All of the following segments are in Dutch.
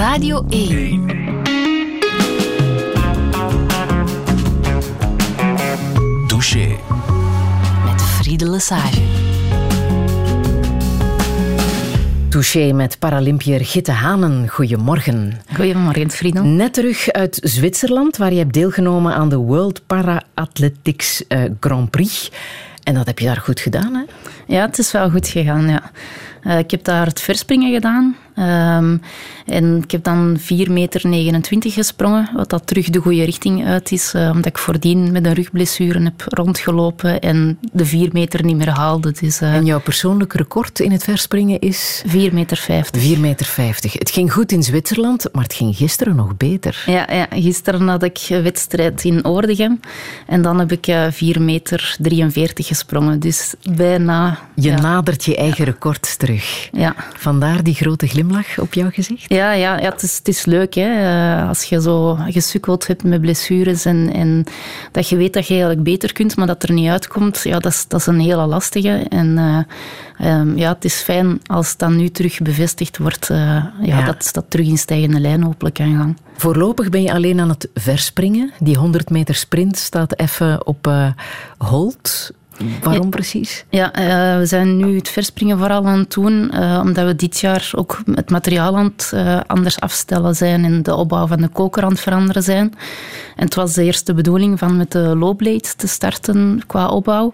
Radio 1. Douche. Met Friede Lesage. Touché met Paralympiër Gitte Hanen. Goedemorgen. Goedemorgen, Friedel. Net terug uit Zwitserland, waar je hebt deelgenomen aan de World Para-Athletics eh, Grand Prix. En dat heb je daar goed gedaan, hè? Ja, het is wel goed gegaan, ja. Uh, ik heb daar het verspringen gedaan. Um, en ik heb dan 4,29 meter gesprongen, wat dat terug de goede richting uit is, uh, omdat ik voordien met een rugblessure heb rondgelopen en de 4 meter niet meer haalde. Dus, uh, en jouw persoonlijk record in het verspringen is? 4,50 meter. 4,50 meter. Het ging goed in Zwitserland, maar het ging gisteren nog beter. Ja, ja gisteren had ik een wedstrijd in Oordegem en dan heb ik 4,43 meter gesprongen. Dus bijna... Je ja. nadert je eigen record terug. Ja. Vandaar die grote glimlach op jouw gezicht? Ja, ja, ja het, is, het is leuk. Hè? Eh, als je zo gesukkeld hebt met blessures en, en dat je weet dat je eigenlijk beter kunt, maar dat er niet uitkomt, ja, dat, is, dat is een hele lastige. En uh, um, ja, het is fijn als dat nu terug bevestigd wordt, uh, ja, ja, Dat, dat terug in stijgende lijn hopelijk kan gaan. Voorlopig ben je alleen aan het verspringen. Die 100 meter sprint staat even op hold. Waarom precies? Ja, uh, we zijn nu het verspringen vooral aan het doen, uh, omdat we dit jaar ook het materiaal aan het uh, anders afstellen zijn en de opbouw van de koker aan het veranderen zijn. En het was de eerste bedoeling van met de lowblade te starten qua opbouw.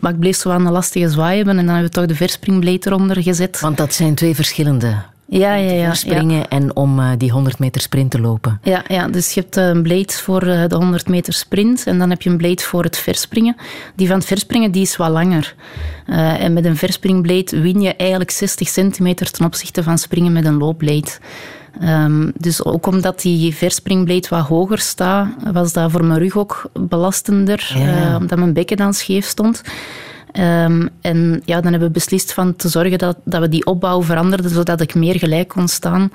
maar ik bleef zo aan de lastige zwaai hebben en dan hebben we toch de verspringblade eronder gezet. Want dat zijn twee verschillende ja, ja, ja, springen ja. en om uh, die 100 meter sprint te lopen. Ja, ja, dus je hebt een blade voor uh, de 100 meter sprint en dan heb je een blade voor het verspringen. Die van het verspringen die is wat langer. Uh, en met een verspringblade win je eigenlijk 60 centimeter ten opzichte van springen met een loopblade. Um, dus ook omdat die verspringblade wat hoger staat, was dat voor mijn rug ook belastender, ja. omdat mijn bekken dan scheef stond. Um, en ja, dan hebben we beslist van te zorgen dat, dat we die opbouw veranderden, zodat ik meer gelijk kon staan.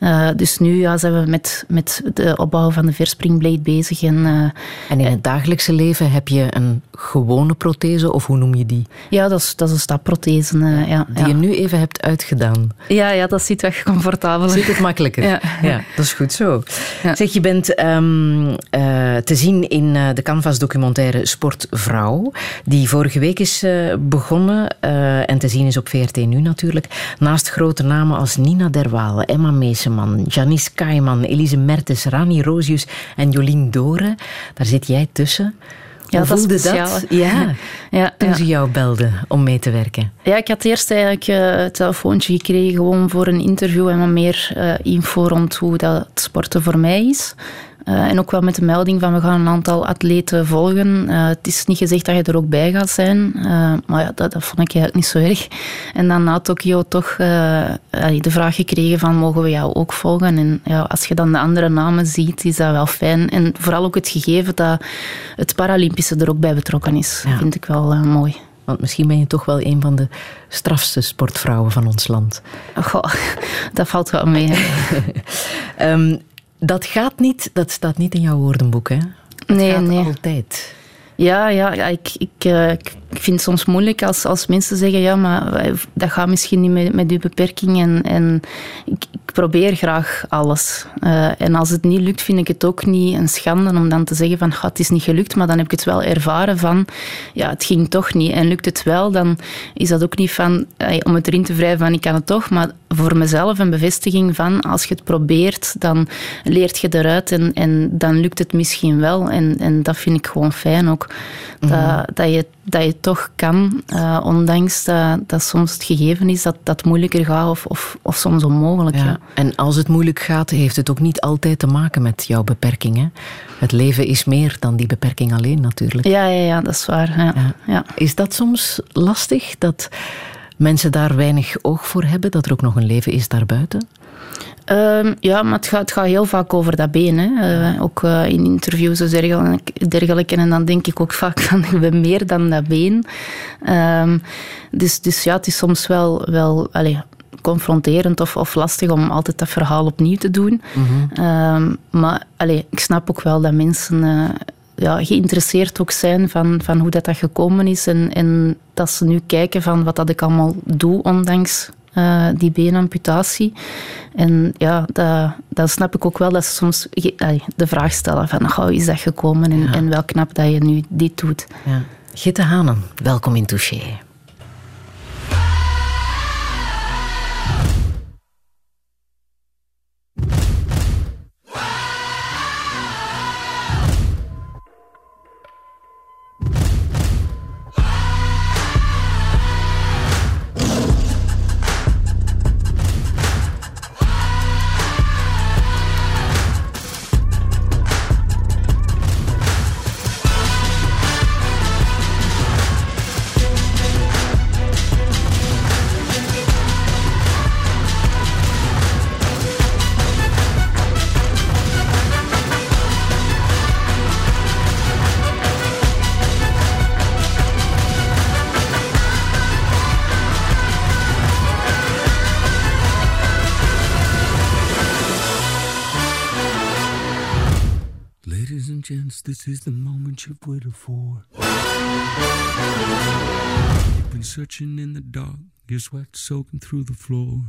Uh, dus nu ja, zijn we met, met de opbouw van de verspringblade bezig. En, uh, en in het dagelijkse leven heb je een gewone prothese, of hoe noem je die? Ja, dat is, dat is een stapprothese. Uh, ja, die ja. je nu even hebt uitgedaan. Ja, ja dat zit echt comfortabeler. Zit het makkelijker? Ja, ja dat is goed zo. Zeg, je bent um, te zien in de Canvas-documentaire Sportvrouw, die vorige week is begonnen en te zien is op VRT Nu natuurlijk. Naast grote namen als Nina Derwale, Emma Mees Janice Kaiman, Elise Mertes, Rani Rosius en Jolien Doren. Daar zit jij tussen. Ja, Hoe dat voelde is dat? Ja, ja, toen ja. ze jou belden om mee te werken. Ja, ik had eerst eigenlijk uh, het telefoontje gekregen gewoon voor een interview en wat meer uh, info rond hoe dat sporten voor mij is. Uh, en ook wel met de melding van we gaan een aantal atleten volgen. Uh, het is niet gezegd dat je er ook bij gaat zijn. Uh, maar ja, dat, dat, vond ik eigenlijk niet zo erg. En dan na Tokio toch de vraag gekregen van mogen we jou ook volgen? En ja, als je dan de andere namen ziet, is dat wel fijn. En vooral ook het gegeven dat het Paralympische er ook bij betrokken is. Ja. vind ik wel mooi. Want misschien ben je toch wel een van de strafste sportvrouwen van ons land. Goh, dat valt wel mee. um, dat gaat niet, dat staat niet in jouw woordenboek, hè? Dat nee, gaat nee. altijd. Ja, ja ik, ik, uh, ik vind het soms moeilijk als, als mensen zeggen: ja, maar dat gaat misschien niet met, met uw beperking. En, en ik, ik probeer graag alles. Uh, en als het niet lukt, vind ik het ook niet een schande om dan te zeggen: van het is niet gelukt. Maar dan heb ik het wel ervaren van: ja, het ging toch niet. En lukt het wel, dan is dat ook niet van uh, om het erin te wrijven van ik kan het toch. Maar voor mezelf een bevestiging van als je het probeert, dan leert je eruit en, en dan lukt het misschien wel. En, en dat vind ik gewoon fijn ook. Dat, mm-hmm. dat, je, dat je toch kan, uh, ondanks dat, dat soms het gegeven is dat dat moeilijker gaat of, of, of soms onmogelijk. Ja. Ja. En als het moeilijk gaat, heeft het ook niet altijd te maken met jouw beperkingen. Het leven is meer dan die beperking alleen natuurlijk. Ja, ja, ja dat is waar. Ja. Ja. Is dat soms lastig, dat mensen daar weinig oog voor hebben, dat er ook nog een leven is daarbuiten? Um, ja, maar het gaat, het gaat, heel vaak over dat been. Hè. Uh, ook uh, in interviews en dergelijke, dergelijke. En dan denk ik ook vaak van, ik ben meer dan dat been. Um, dus, dus ja, het is soms wel, wel allez, confronterend of, of lastig om altijd dat verhaal opnieuw te doen. Mhm. Um, maar allez, ik snap ook wel dat mensen... Uh, ja, geïnteresseerd ook zijn van, van hoe dat, dat gekomen is. En, en dat ze nu kijken van wat dat ik allemaal doe, ondanks uh, die beenamputatie. En ja, dat, dat snap ik ook wel dat ze soms de vraag stellen van hoe is dat gekomen en, en wel knap dat je nu dit doet. Ja. Gitte Hanen, welkom in Touché. This is the moment you've waited for. You've been searching in the dark, your sweat soaking through the floor.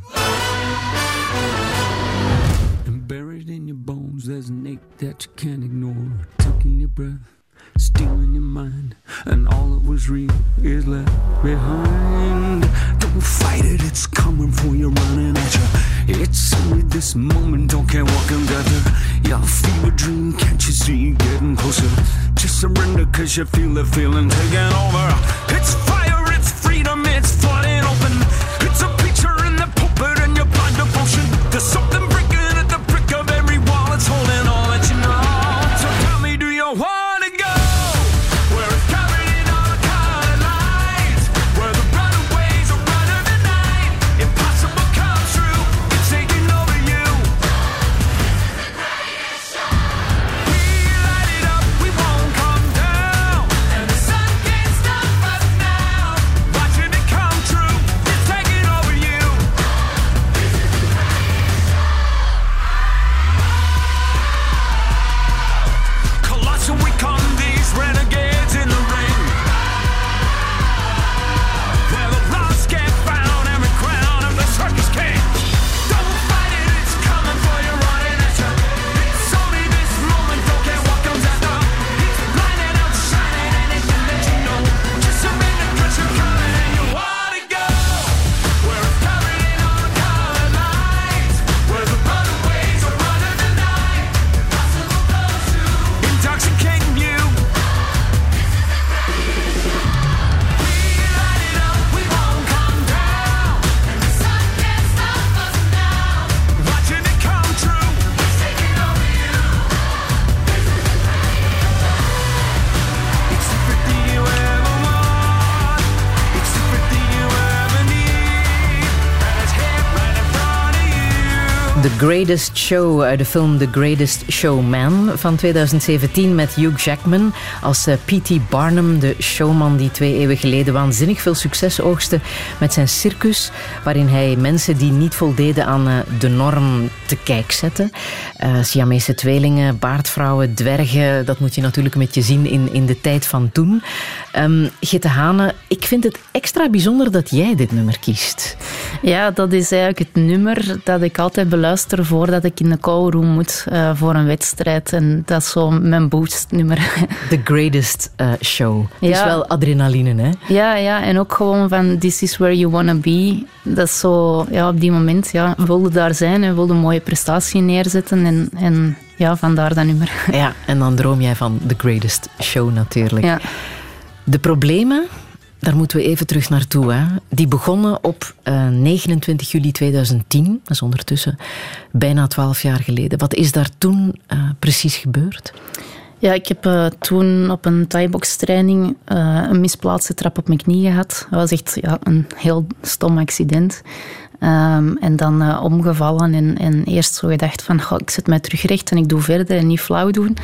And buried in your bones, there's an ache that you can't ignore. Taking your breath, stealing your mind, and all that was real is left behind. Don't fight it, it's coming for you, running at you. It's only this moment, don't care what comes after. Your fever dream, can't you see getting closer? Just surrender, cause you feel the feeling taking over. It's fire, Greatest Show uit de film The Greatest Showman van 2017 met Hugh Jackman als eh, P.T. Barnum, de showman die twee eeuwen geleden waanzinnig veel succes oogste met zijn circus, waarin hij mensen die niet voldeden aan eh, de norm te kijk zette. Uh, Siamese tweelingen, baardvrouwen, dwergen, dat moet je natuurlijk met je zien in, in de tijd van toen. Um, Gitte Hane, ik vind het extra bijzonder dat jij dit nummer kiest. Ja, dat is eigenlijk het nummer dat ik altijd beluister voordat ik in de callroom moet uh, voor een wedstrijd. En dat is zo mijn boostnummer. The greatest uh, show. Ja. is wel adrenaline, hè? Ja, ja, en ook gewoon van This is where you wanna be. Dat is zo, ja, op die moment, ja, wilde daar zijn en wilde een mooie prestatie neerzetten. En, en ja, vandaar dat nummer. Ja, en dan droom jij van The greatest show natuurlijk. Ja. De problemen, daar moeten we even terug naartoe. Hè. Die begonnen op 29 eh, juli 2010. Dat is ondertussen bijna twaalf jaar geleden. Wat is daar toen uh, precies gebeurd? Ja, ik heb uh, toen op een thai-box training een misplaatste trap op mijn knie gehad. Dat was echt ja, een heel stom accident. Um, en dan uh, omgevallen en, en, eerst zo gedacht van ik zet mij terug recht en ik doe verder en niet flauw doen.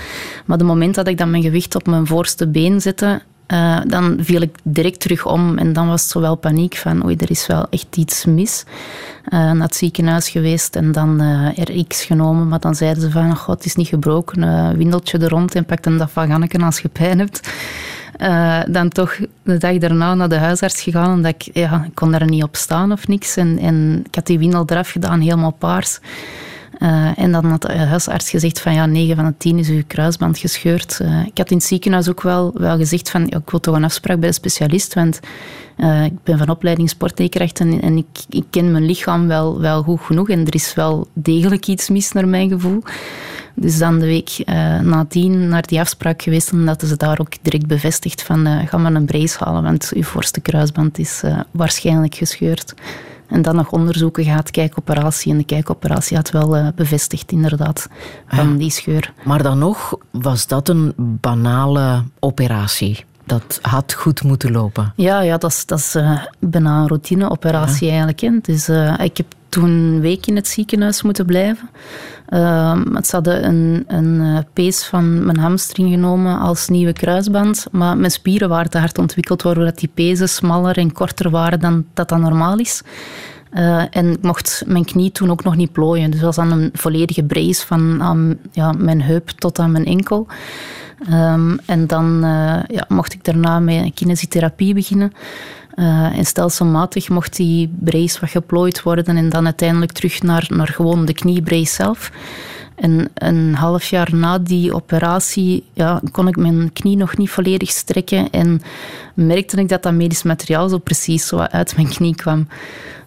Maar het moment dat ik dan mijn gewicht op mijn voorste been zette, uh, dan viel ik direct terug om en dan was het wel paniek van oei, er is wel echt iets mis. Uh, naar het ziekenhuis geweest en dan uh, RX genomen, maar dan zeiden ze van god, het is niet gebroken, windeltje er rond en pak dat van Ganneken als je pijn hebt. Dan toch de dag daarna naar de huisarts gegaan, omdat ik, ja, ik kon er niet op staan of niks. En, en ik had die windel eraf gedaan, helemaal paars. Uh, en dan had de huisarts gezegd van ja, 9 van de 10 is uw kruisband gescheurd. Uh, ik had in het ziekenhuis ook wel, wel gezegd van ik wil toch een afspraak bij de specialist, want uh, ik ben van opleiding sportleerkracht en, ik, ik, ken mijn lichaam wel, wel goed genoeg en er is wel degelijk iets mis naar mijn gevoel. Dus dan de week uh, nadien naar die afspraak geweest en dat ze daar ook direct bevestigd van ga maar een brace halen, want uw voorste kruisband is waarschijnlijk gescheurd. En dan nog onderzoeken gaat, kijkoperatie. En de kijkoperatie had wel uh, bevestigd, inderdaad, van die scheur. Maar dan nog was dat een banale operatie. Dat had goed moeten lopen. Ja, ja dat is, dat is uh, bijna een routineoperatie ja. eigenlijk. Dus uh, ik heb toen een week in het ziekenhuis moeten blijven. Uh, ze hadden een, een pees van mijn hamstring genomen als nieuwe kruisband. Maar mijn spieren waren te hard ontwikkeld, waardoor die pezen smaller en korter waren dan dat dan normaal is. Uh, en ik mocht mijn knie toen ook nog niet plooien. Dus dat was dan een volledige brace van ja, mijn heup tot aan mijn enkel. Um, en dan uh, ja, mocht ik daarna met kinesietherapie beginnen. Uh, en stelselmatig mocht die brace wat geplooid worden en dan uiteindelijk terug naar, naar gewoon de kniebrace zelf. En een half jaar na die operatie ja, kon ik mijn knie nog niet volledig strekken en merkte ik dat dat medisch materiaal zo precies zo uit mijn knie kwam.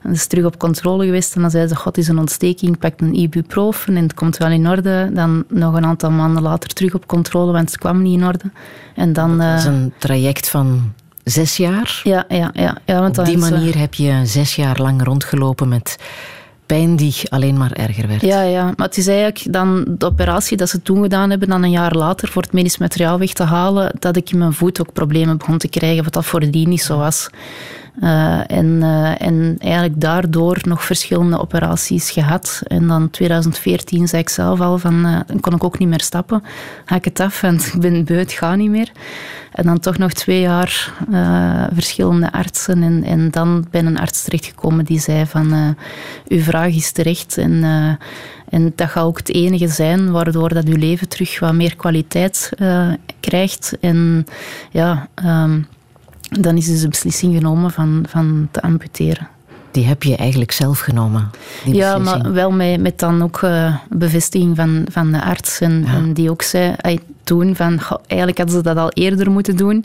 Dan is terug op controle geweest en dan zei ze, god, is een ontsteking, pak een ibuprofen en het komt wel in orde. Dan nog een aantal maanden later terug op controle, want het kwam niet in orde. En dan, dat is een traject van zes jaar? Ja, ja, ja. ja want op die manier heb je zes jaar lang rondgelopen met pijn die alleen maar erger werd. Ja, ja, maar het is eigenlijk dan de operatie dat ze toen gedaan hebben, dan een jaar later voor het medisch materiaal weg te halen, dat ik in mijn voet ook problemen begon te krijgen, wat dat voordien niet zo was. Uh, en, uh, en eigenlijk daardoor nog verschillende operaties gehad. En dan 2014 zei ik zelf al van, uh, dan kon ik ook niet meer stappen. Ga ik het af, want ik ben beu, het gaat niet meer. En dan toch nog twee jaar verschillende artsen. En, en dan ben een arts terechtgekomen die zei van, uw vraag is terecht. En, en dat gaat ook het enige zijn waardoor dat uw leven terug wat meer kwaliteit krijgt. En ja... Um, dan is dus de beslissing genomen van, van te amputeren. Die heb je eigenlijk zelf genomen? Ja, maar wel met, met dan ook uh, bevestiging van, van de arts. En, ja. en die ook zei toen van, goh, eigenlijk hadden ze dat al eerder moeten doen.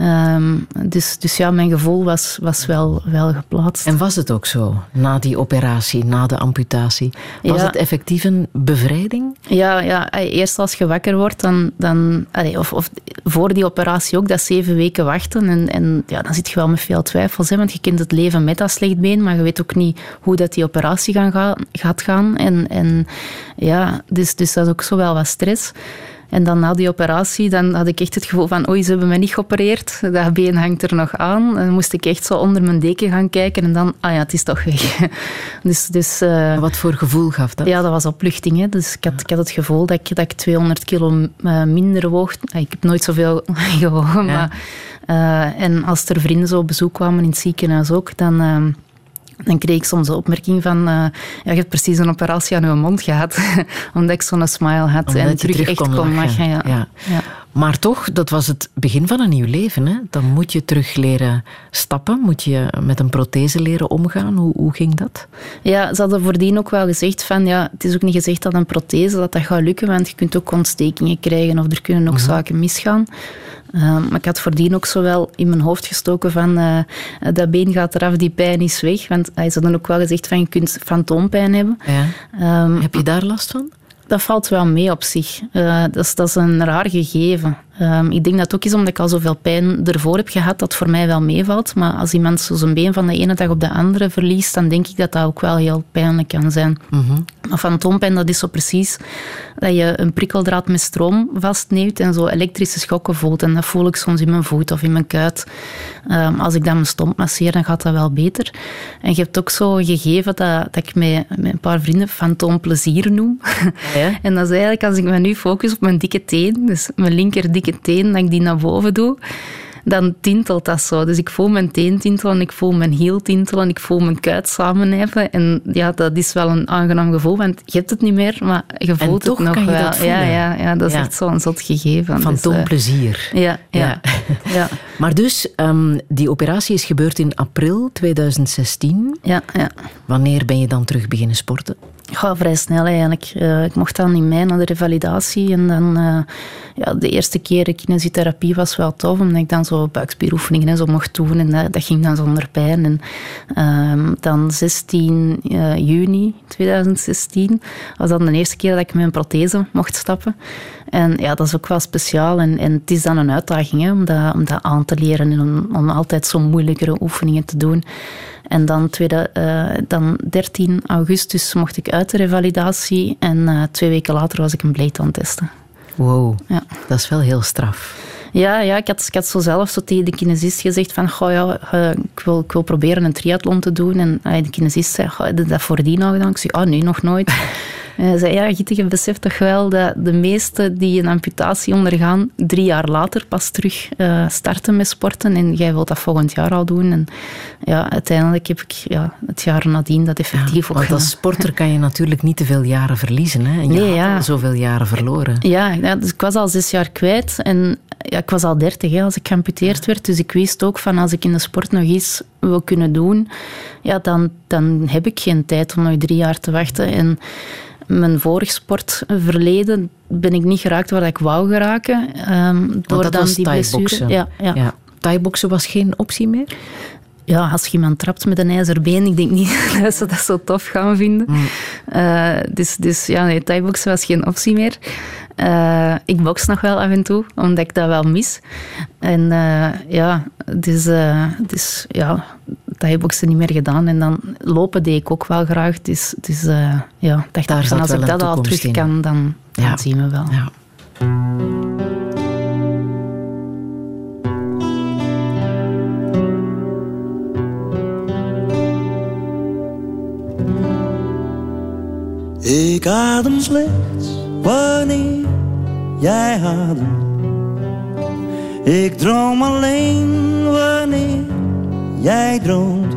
Um, dus, dus ja, mijn gevoel was, was wel, wel geplaatst. En was het ook zo, na die operatie, na de amputatie? Was ja. het effectief een bevrijding? Ja, ja, eerst als je wakker wordt, dan, dan, of, of voor die operatie ook, dat zeven weken wachten. En, en ja, dan zit je wel met veel twijfels, hè, want je kent het leven met dat slecht been, maar je weet ook niet hoe dat die operatie gaan, ga, gaat gaan. En, en ja, dus, dus dat is ook zo wel wat stress. En dan na die operatie dan had ik echt het gevoel van oei, ze hebben me niet geopereerd. Dat been hangt er nog aan. En dan moest ik echt zo onder mijn deken gaan kijken en dan, ah ja, het is toch weg. Dus, dus, uh, Wat voor gevoel gaf dat? Ja, dat was opluchting. Hè. Dus ik had, ik had het gevoel dat ik, dat ik 200 kilo uh, minder woog. Ik heb nooit zoveel gewogen. Ja. Maar, uh, en als er vrienden zo op bezoek kwamen in het ziekenhuis ook, dan dan kreeg ik soms de opmerking van, uh, ja, je hebt precies een operatie aan je mond gehad. Omdat ik zo'n smile had Omdat en terug, terug echt kon lachen. lachen. Ja. Ja. Ja. Maar toch, dat was het begin van een nieuw leven. Hè? Dan moet je terug leren stappen. Moet je met een prothese leren omgaan. Hoe, hoe ging dat? Ja, ze hadden voordien ook wel gezegd van, ja, het is ook niet gezegd dat een prothese dat dat gaat lukken, want je kunt ook ontstekingen krijgen of er kunnen ook Mhm. zaken misgaan. Uh, maar ik had voordien ook zo wel in mijn hoofd gestoken van uh, dat been gaat eraf, die pijn is weg. Want uh, ze hadden ook wel gezegd van je kunt fantoompijn hebben. Ja. Um, Heb je daar last van? dat valt wel mee op zich. Uh, dat, is, dat is een raar gegeven. Um, ik denk dat het ook is omdat ik al zoveel pijn ervoor heb gehad, dat voor mij wel meevalt. Maar als iemand zo zijn been van de ene dag op de andere verliest, dan denk ik dat dat ook wel heel pijnlijk kan zijn. Mm-hmm. Maar fantoompijn, dat is zo precies dat je een prikkeldraad met stroom vastneemt en zo elektrische schokken voelt. En dat voel ik soms in mijn voet of in mijn kuit. Um, als ik dan mijn stomp masseer, dan gaat dat wel beter. En je hebt ook zo gegeven dat, dat ik met, met een paar vrienden fantoomplezier noem. Ja. En dat is eigenlijk als ik me nu focus op mijn dikke teen, dus mijn linker dikke teen, dat ik die naar boven doe. dan tintelt dat zo. Dus ik voel mijn teen tintelen, ik voel mijn hiel tintelen, ik voel mijn kuit samenheffen. En ja, dat is wel een aangenaam gevoel, want je hebt het niet meer, maar je voelt het nog wel. ja, ja, ja, dat is echt zo'n zot gegeven. Fantoomplezier. Dus, uh, ja, ja. ja. maar dus, um, die operatie is gebeurd in april 2016. Ja, ja. Wanneer ben je dan terug beginnen sporten? Ja, vrij snel eigenlijk. Uh, ik mocht dan in mei naar de revalidatie. En dan, uh, ja, de eerste keer kinesietherapie was wel tof, omdat ik dan zo buikspieroefeningen en zo mocht doen. En dat, dat ging dan zonder pijn. En uh, dan 16 uh, juni 2016 was dan de eerste keer dat ik met een prothese mocht stappen. En ja, dat is ook wel speciaal. En, en het is dan een uitdaging hè, om, dat, om dat aan te leren en om, om altijd zo moeilijkere oefeningen te doen. En dan, tweede, uh, dan 13 augustus mocht ik uit de revalidatie en uh, twee weken later was ik een blade aan het testen. Wow, ja. dat is wel heel straf. Ja, ja ik, had, ik had zo zelf zo tegen de kinesist gezegd van, goh, ja, uh, ik, wil, ik wil proberen een triathlon te doen. En de kinesist zei, heb je dat voordien al gedaan? Ik zei, ah, nee, nog nooit. Hij zei, ja, Gitte, je beseft toch wel dat de meesten die een amputatie ondergaan, drie jaar later pas terug uh, starten met sporten. En jij wilt dat volgend jaar al doen. En ja, uiteindelijk heb ik ja, het jaar nadien dat effectief ja, ook Want als sporter kan je natuurlijk niet te veel jaren verliezen. Hè? En je nee, ja. zoveel jaren verloren. Ja, ja, dus ik was al zes jaar kwijt. En ja, ik was al dertig hè, als ik geamputeerd werd. Dus ik wist ook van als ik in de sport nog iets wil kunnen doen, ja, dan, dan heb ik geen tijd om nog drie jaar te wachten. En mijn vorig sportverleden ben ik niet geraakt waar ik wou geraken. Um, door dat dan was die blessure. Ja, ja. ja. Thai-boksen was geen optie meer? Ja, als je iemand trapt met een ijzerbeen, ik denk niet dat ze dat zo tof gaan vinden. Mm. Uh, dus, dus ja, nee, was geen optie meer. Uh, ik box nog wel af en toe, omdat ik dat wel mis. En uh, ja, dus, dus ja, thai-boksen niet meer gedaan. En dan lopen deed ik ook wel graag. Dus, dus ja, dacht Daar van, als ik dat al terug in. kan, dan, zien we wel. Ja. Ik adem slechts wanneer jij ademt. Ik droom alleen wanneer jij droomt.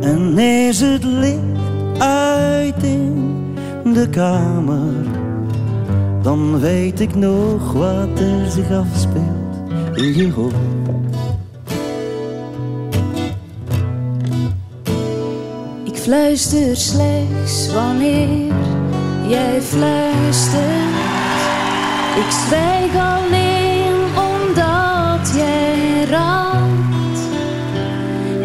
En is het licht uit in de kamer, dan weet ik nog wat er zich afspeelt in je hoofd. fluister slechts wanneer jij fluistert. Ik zwijg alleen omdat jij raadt.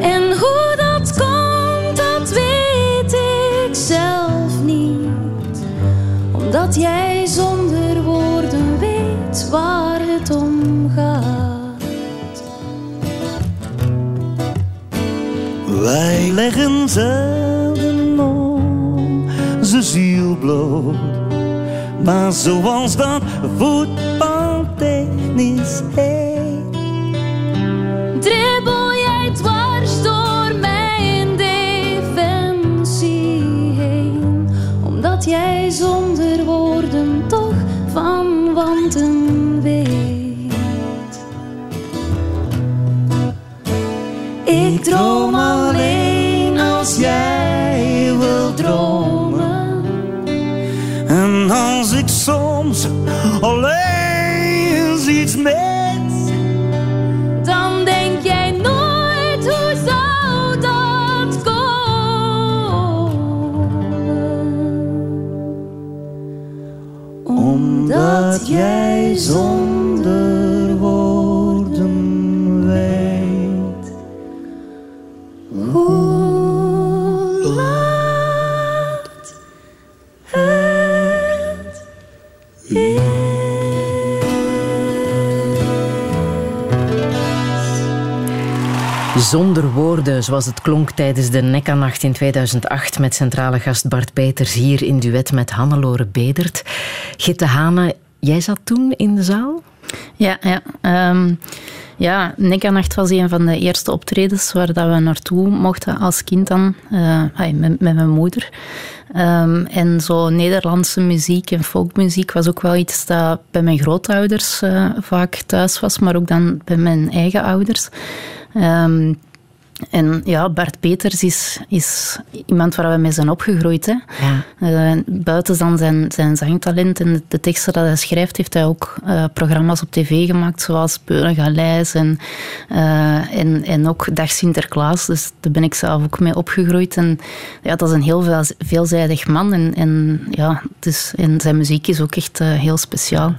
En hoe dat komt, dat weet ik zelf niet. Omdat jij zonder woorden weet waar het om gaat. Wij leggen ze ziel bloot. Maar zoals dat voetbal technisch heet. Dribbel jij dwars door mijn defensie heen. Omdat jij zonder woorden toch van wanten alleen iets mis, Dan denk jij nooit hoe zou dat komen. omdat jij zonder Zonder woorden, zoals het klonk tijdens de Nekka-nacht in 2008 met centrale gast Bart Peters hier in duet met Hannelore Bedert. Gitte Hane, jij zat toen in de zaal? Ja, ja. Ehm, ja, Nekanacht was een van de eerste optredens waar dat we naartoe mochten als kind dan, ai, met, met mijn moeder. Ehm, en zo Nederlandse muziek en folkmuziek was ook wel iets dat bij mijn grootouders eh, vaak thuis was, maar ook dan bij mijn eigen ouders. Um, en ja, Bart Peters is, is iemand waar we mee zijn opgegroeid. Hè. Ja. Eh, buiten dan zijn, zijn zangtalent en de, de teksten dat hij schrijft, heeft hij ook eh, programma's op tv gemaakt, zoals Peulen Galeis en, eh, en, en ook Dag Sinterklaas. Dus daar ben ik zelf ook mee opgegroeid. En ja, dat is een heel veel, veelzijdig man. En, en, ja, dus, en zijn muziek is ook echt heel speciaal.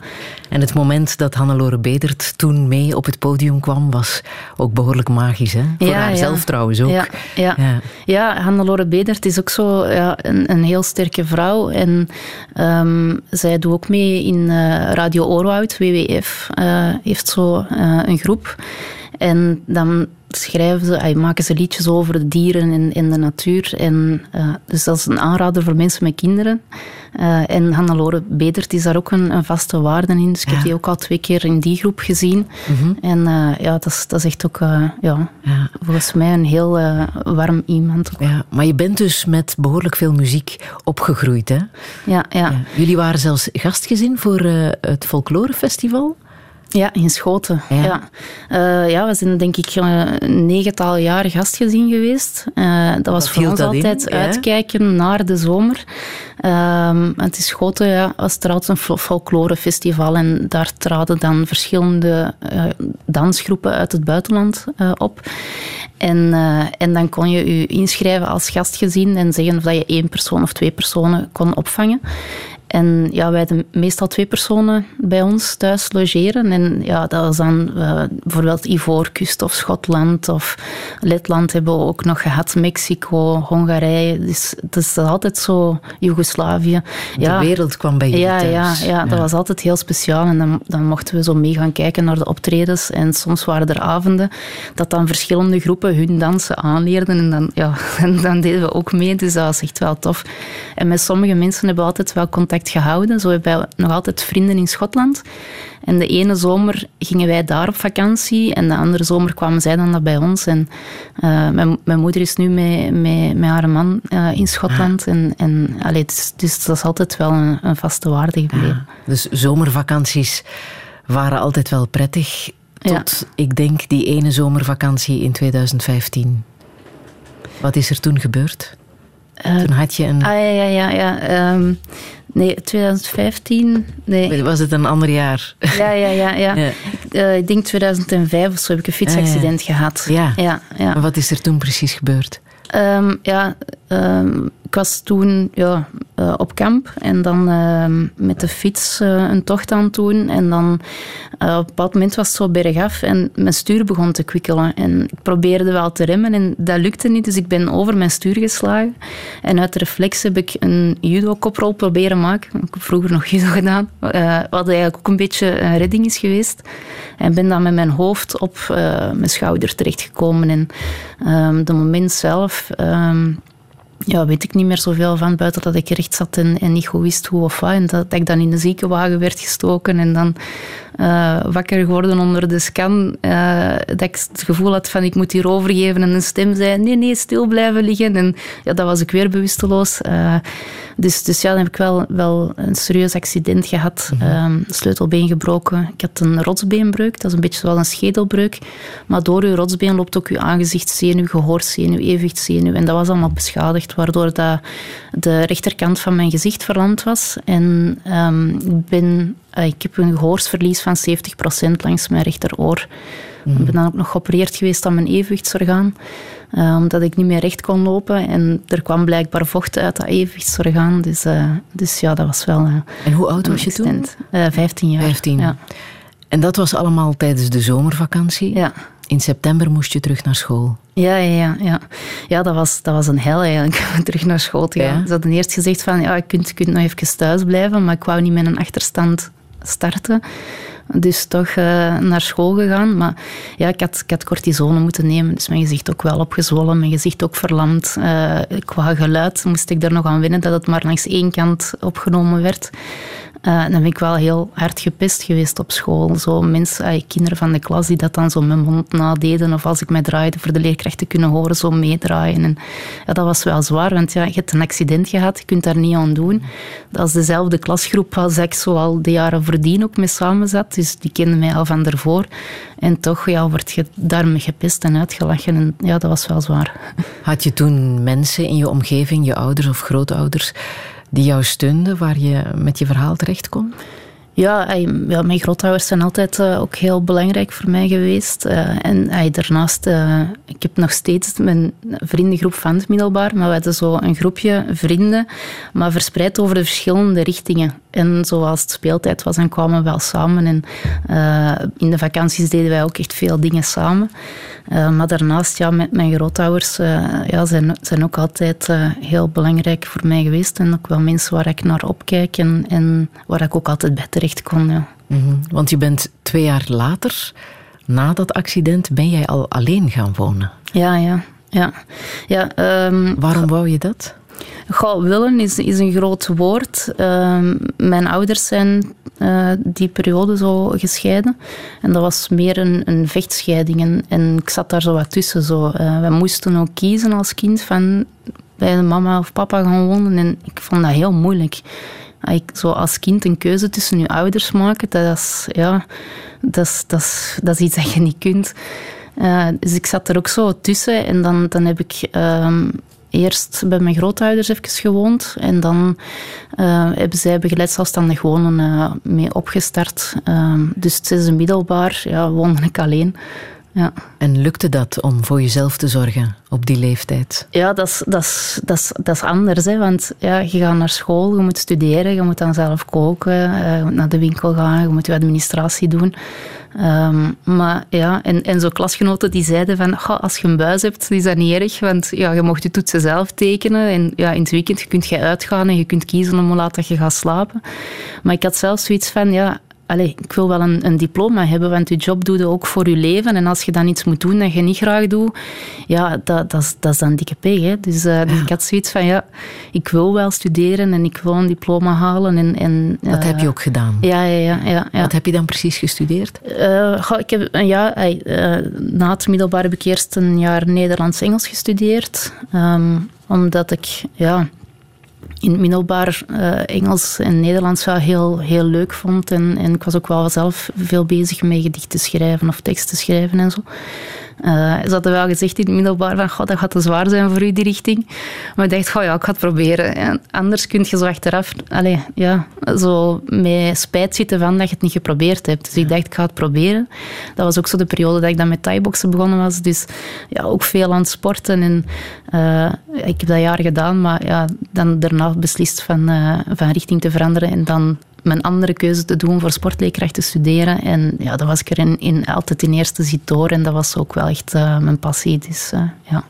En het moment dat Hannelore Bedert toen mee op het podium kwam, was ook behoorlijk magisch. Hè? Voor Ja, haar ja. Zelf trouwens ook. Ja, ja. Ja. ja. Hannelore Bedert is ook zo ja, een, een heel sterke vrouw. En ehm, zij doet ook mee in eh, Radio Oorwoud, WWF. eh, heeft zo eh, een groep. En dan schrijven ze, maken ze liedjes over de dieren en, en de natuur. En, dus dat is een aanrader voor mensen met kinderen. Eh, en Hannelore Bedert is daar ook een, een vaste waarde in. Dus ik heb die ook al twee keer in die groep gezien. En eh, ja, dat is, dat is echt ook eh, ja, Ja. volgens mij een heel warm iemand. ook. Ja, maar je bent dus met behoorlijk veel muziek opgegroeid. Hè? Ja, ja. Ja. Jullie waren zelfs gastgezin voor het Folklorefestival. Ja, in Schoten. Ja. Ja. Ja. ja, we zijn denk ik eh, een negental jaar gastgezien geweest. Eh, dat was voor ons in? altijd uitkijken naar de zomer. Ehm, het is Schoten, ja, was er altijd een fol- folklorefestival en daar traden dan verschillende eh, dansgroepen uit het buitenland eh, op. En, eh, en dan kon je je inschrijven als gastgezin en zeggen of dat je één persoon of twee personen kon opvangen. En ja, wij hadden meestal twee personen bij ons thuis logeren. En ja, dat was dan eh, bijvoorbeeld Ivoorkust of Schotland of Letland hebben we ook nog gehad. Mexico, Hongarije. Dus het is altijd zo Joegoslavië. De wereld kwam bij jullie ja, ja, thuis. ja, dat was altijd heel speciaal. En dan, dan mochten we zo mee gaan kijken naar de optredens. En soms waren er avonden dat dan verschillende groepen hun dansen aanleerden. En dan, ja, en dan deden we ook mee. Dus dat was echt wel tof. En met sommige mensen hebben we altijd wel contact gehouden. Zo hebben wij nog altijd vrienden in Schotland. En de ene zomer gingen wij daar op vakantie. En de andere zomer kwamen zij dan bij ons. En eh, mijn, mijn moeder is nu met, met, met haar man eh, in Schotland. En, en allee, dus, dus dat is altijd wel een, een vaste waarde gebleven. Dus zomervakanties waren altijd wel prettig. Ja. Tot, ik denk, die ene zomervakantie in 2015. Wat is er toen gebeurd? Toen had je een... Ah, ja, ja, ja. ja. Ehm, nee, 2015. Nee. Was het een ander jaar? Ja, ja, ja. ja. Ja. Eh, ik denk 2005 of zo heb ik een fietsaccident gehad. Ja. ja, ja. Maar wat is er toen precies gebeurd? Ehm, ja, ehm, ik was toen ja, eh, op kamp en dan ehm, met de fiets eh, een tocht aan het doen. En dan eh, op een bepaald moment was het zo bergaf en mijn stuur begon te kwikkelen. En ik probeerde wel te remmen en dat lukte niet, dus ik ben over mijn stuur geslagen. En uit reflex heb ik een judo-koprol proberen maken. Ik heb vroeger nog judo gedaan, wat eigenlijk ook een beetje een redding is geweest. En ben dan met mijn hoofd op mijn schouder terechtgekomen. En ehm de moment zelf ehm, ja, weet ik niet meer zoveel van, buiten dat ik recht zat en, en niet goed wist hoe of wat. En dat, dat ik dan in de ziekenwagen werd gestoken en dan eh, wakker geworden onder de scan. eh, dat ik het gevoel had van ik moet hier overgeven en een stem zei nee, nee, stil blijven liggen. En ja, dat was ik weer bewusteloos. Eh, dus, dus ja, dan heb ik wel, wel een serieus accident gehad. Ehm, sleutelbeen gebroken. Ik had een rotsbeenbreuk. Dat is een beetje zoals een schedelbreuk. Maar door uw rotsbeen loopt ook uw aangezichtzenuw, gehoorzenuw, evenwichtszenuw. En dat was allemaal beschadigd, waardoor dat de rechterkant van mijn gezicht verlamd was. En ehm, ik, ben, ik heb een gehoorsverlies van 70% langs mijn rechteroor. Ik ben dan ook nog geopereerd geweest aan mijn evenwichtsorgaan, eh, omdat ik niet meer recht kon lopen. En er kwam blijkbaar vocht uit dat evenwichtsorgaan. Dus, eh, dus ja, dat was wel eh, En hoe oud was je toen? accident. Eh, 15 jaar. 15. Ja. En dat was allemaal tijdens de zomervakantie? Ja. In september moest je terug naar school. Ja, ja, ja. Ja, ja dat, was, dat was een hel eigenlijk, om terug naar school te gaan. Ja? Ze hadden eerst gezegd van, ja, je kunt, je kunt nog even thuis blijven, maar ik wou niet met een achterstand starten. Dus toch eh, naar school gegaan. Maar ja, ik had, ik had cortisone moeten nemen, dus mijn gezicht ook wel opgezwollen, mijn gezicht ook verlamd. Eh, qua geluid moest ik er nog aan wennen dat het maar langs één kant opgenomen werd. Uh, dan ben ik wel heel hard gepest geweest op school. Zo mensen, uh, kinderen van de klas die dat dan zo mijn mond nadeden. Of als ik mij draaide voor de leerkracht te kunnen horen, zo meedraaien. En, ja, dat was wel zwaar, want ja, je hebt een accident gehad. Je kunt daar niet aan doen. Dat is dezelfde klasgroep als ik zo al de jaren voordien ook mee samen zat. Dus die kenden mij al van ervoor. En toch ja, word je daarmee gepest en uitgelachen. En ja, dat was wel zwaar. Had je toen mensen in je omgeving, je ouders of grootouders die jou steunden, waar je met je verhaal terecht kon? Ja, ja, mijn grootouders zijn altijd uh, ook heel belangrijk voor mij geweest. Uh, en uh, daarnaast, ik heb nog steeds mijn vriendengroep van het middelbaar, maar we hadden zo een groepje vrienden, maar verspreid over de verschillende richtingen. En zoals het speeltijd was, dan kwamen we wel samen. En in de vakanties deden wij ook echt veel dingen samen. maar daarnaast, ja, met mijn grootouders, ja, zijn, zijn ook altijd heel belangrijk voor mij geweest. En ook wel mensen waar ik naar opkijk en, en waar ik ook altijd bij terecht kon. Ja. Mm Want je bent twee jaar later, na dat accident, ben jij al alleen gaan wonen. Ja, ja. ja. ja um, Waarom wou je dat? Goh, willen is, is een groot woord. Uh, mijn ouders zijn uh, die periode zo gescheiden. En dat was meer een, een vechtscheiding. En, ik zat daar zo wat tussen. Zo. Uh, we moesten ook kiezen als kind van bij de mama of papa gaan wonen. En ik vond dat heel moeilijk. Ik, zo als kind een keuze tussen je ouders maken, dat is, ja, dat is, dat is, dat iets dat je niet kunt. Uh, dus ik zat er ook zo tussen en dan, dan heb ik um, eerst bij mijn grootouders even gewoond. En dan uh, hebben zij begeleid zelfstandig wonen uh, mee opgestart. Uh, dus het is een middelbaar, ja, woonde ik alleen. Ja. En lukte dat om voor jezelf te zorgen op die leeftijd? Ja, dat is, dat is, dat is, dat is anders. Hè? Want ja, je gaat naar school, je moet studeren, je moet dan zelf koken, je moet naar de winkel gaan, je moet je administratie doen. Um, maar ja, en, en zo klasgenoten die zeiden van, als je een buis hebt, is dat niet erg, want ja, je mocht je toetsen zelf tekenen. En ja, in het weekend kun je uitgaan en je kunt kiezen om hoe laat dat je gaat slapen. Maar ik had zelf zoiets van, ja, Allee, ik wil wel een, een, diploma hebben, want je job doe je ook voor je leven. En als je dan iets moet doen dat je niet graag doet, ja, dat, dat, is, dat is dan dikke pech. Hè? Dus, uh, dus ik had zoiets van, ja, ik wil wel studeren en ik wil een diploma halen. En, en, uh, dat heb je ook gedaan? Ja, ja, ja. ja, ja. Wat heb je dan precies gestudeerd? Uh, ik heb, ja, na het middelbaar heb ik eerst een jaar Nederlands-Engels gestudeerd. Um, omdat ik, ja in middelbaar uh, Engels en Nederlands wel heel, heel leuk vond. En, en ik was ook wel zelf veel bezig met gedichten schrijven of teksten schrijven en zo. Uh, ze hadden wel gezegd in het middelbaar van, god, dat gaat te zwaar zijn voor u, die richting. Maar ik dacht, goh, ja, ik ga het proberen. En anders kun je zo achteraf allez, ja, zo met spijt zitten van dat je het niet geprobeerd hebt. Dus ik dacht, ik ga het proberen. Dat was ook zo de periode dat ik dan met thaiboxen begonnen was. Dus ja, ook veel aan het sporten. En, uh, ik heb dat jaar gedaan, maar ja, dan daarna beslist van, uh, van richting te veranderen en dan mijn andere keuze te doen voor sportleerkracht te studeren. En ja, dat was ik er in, in altijd in eerste zit door. En dat was ook wel echt uh, mijn passie. Dus uh, ja.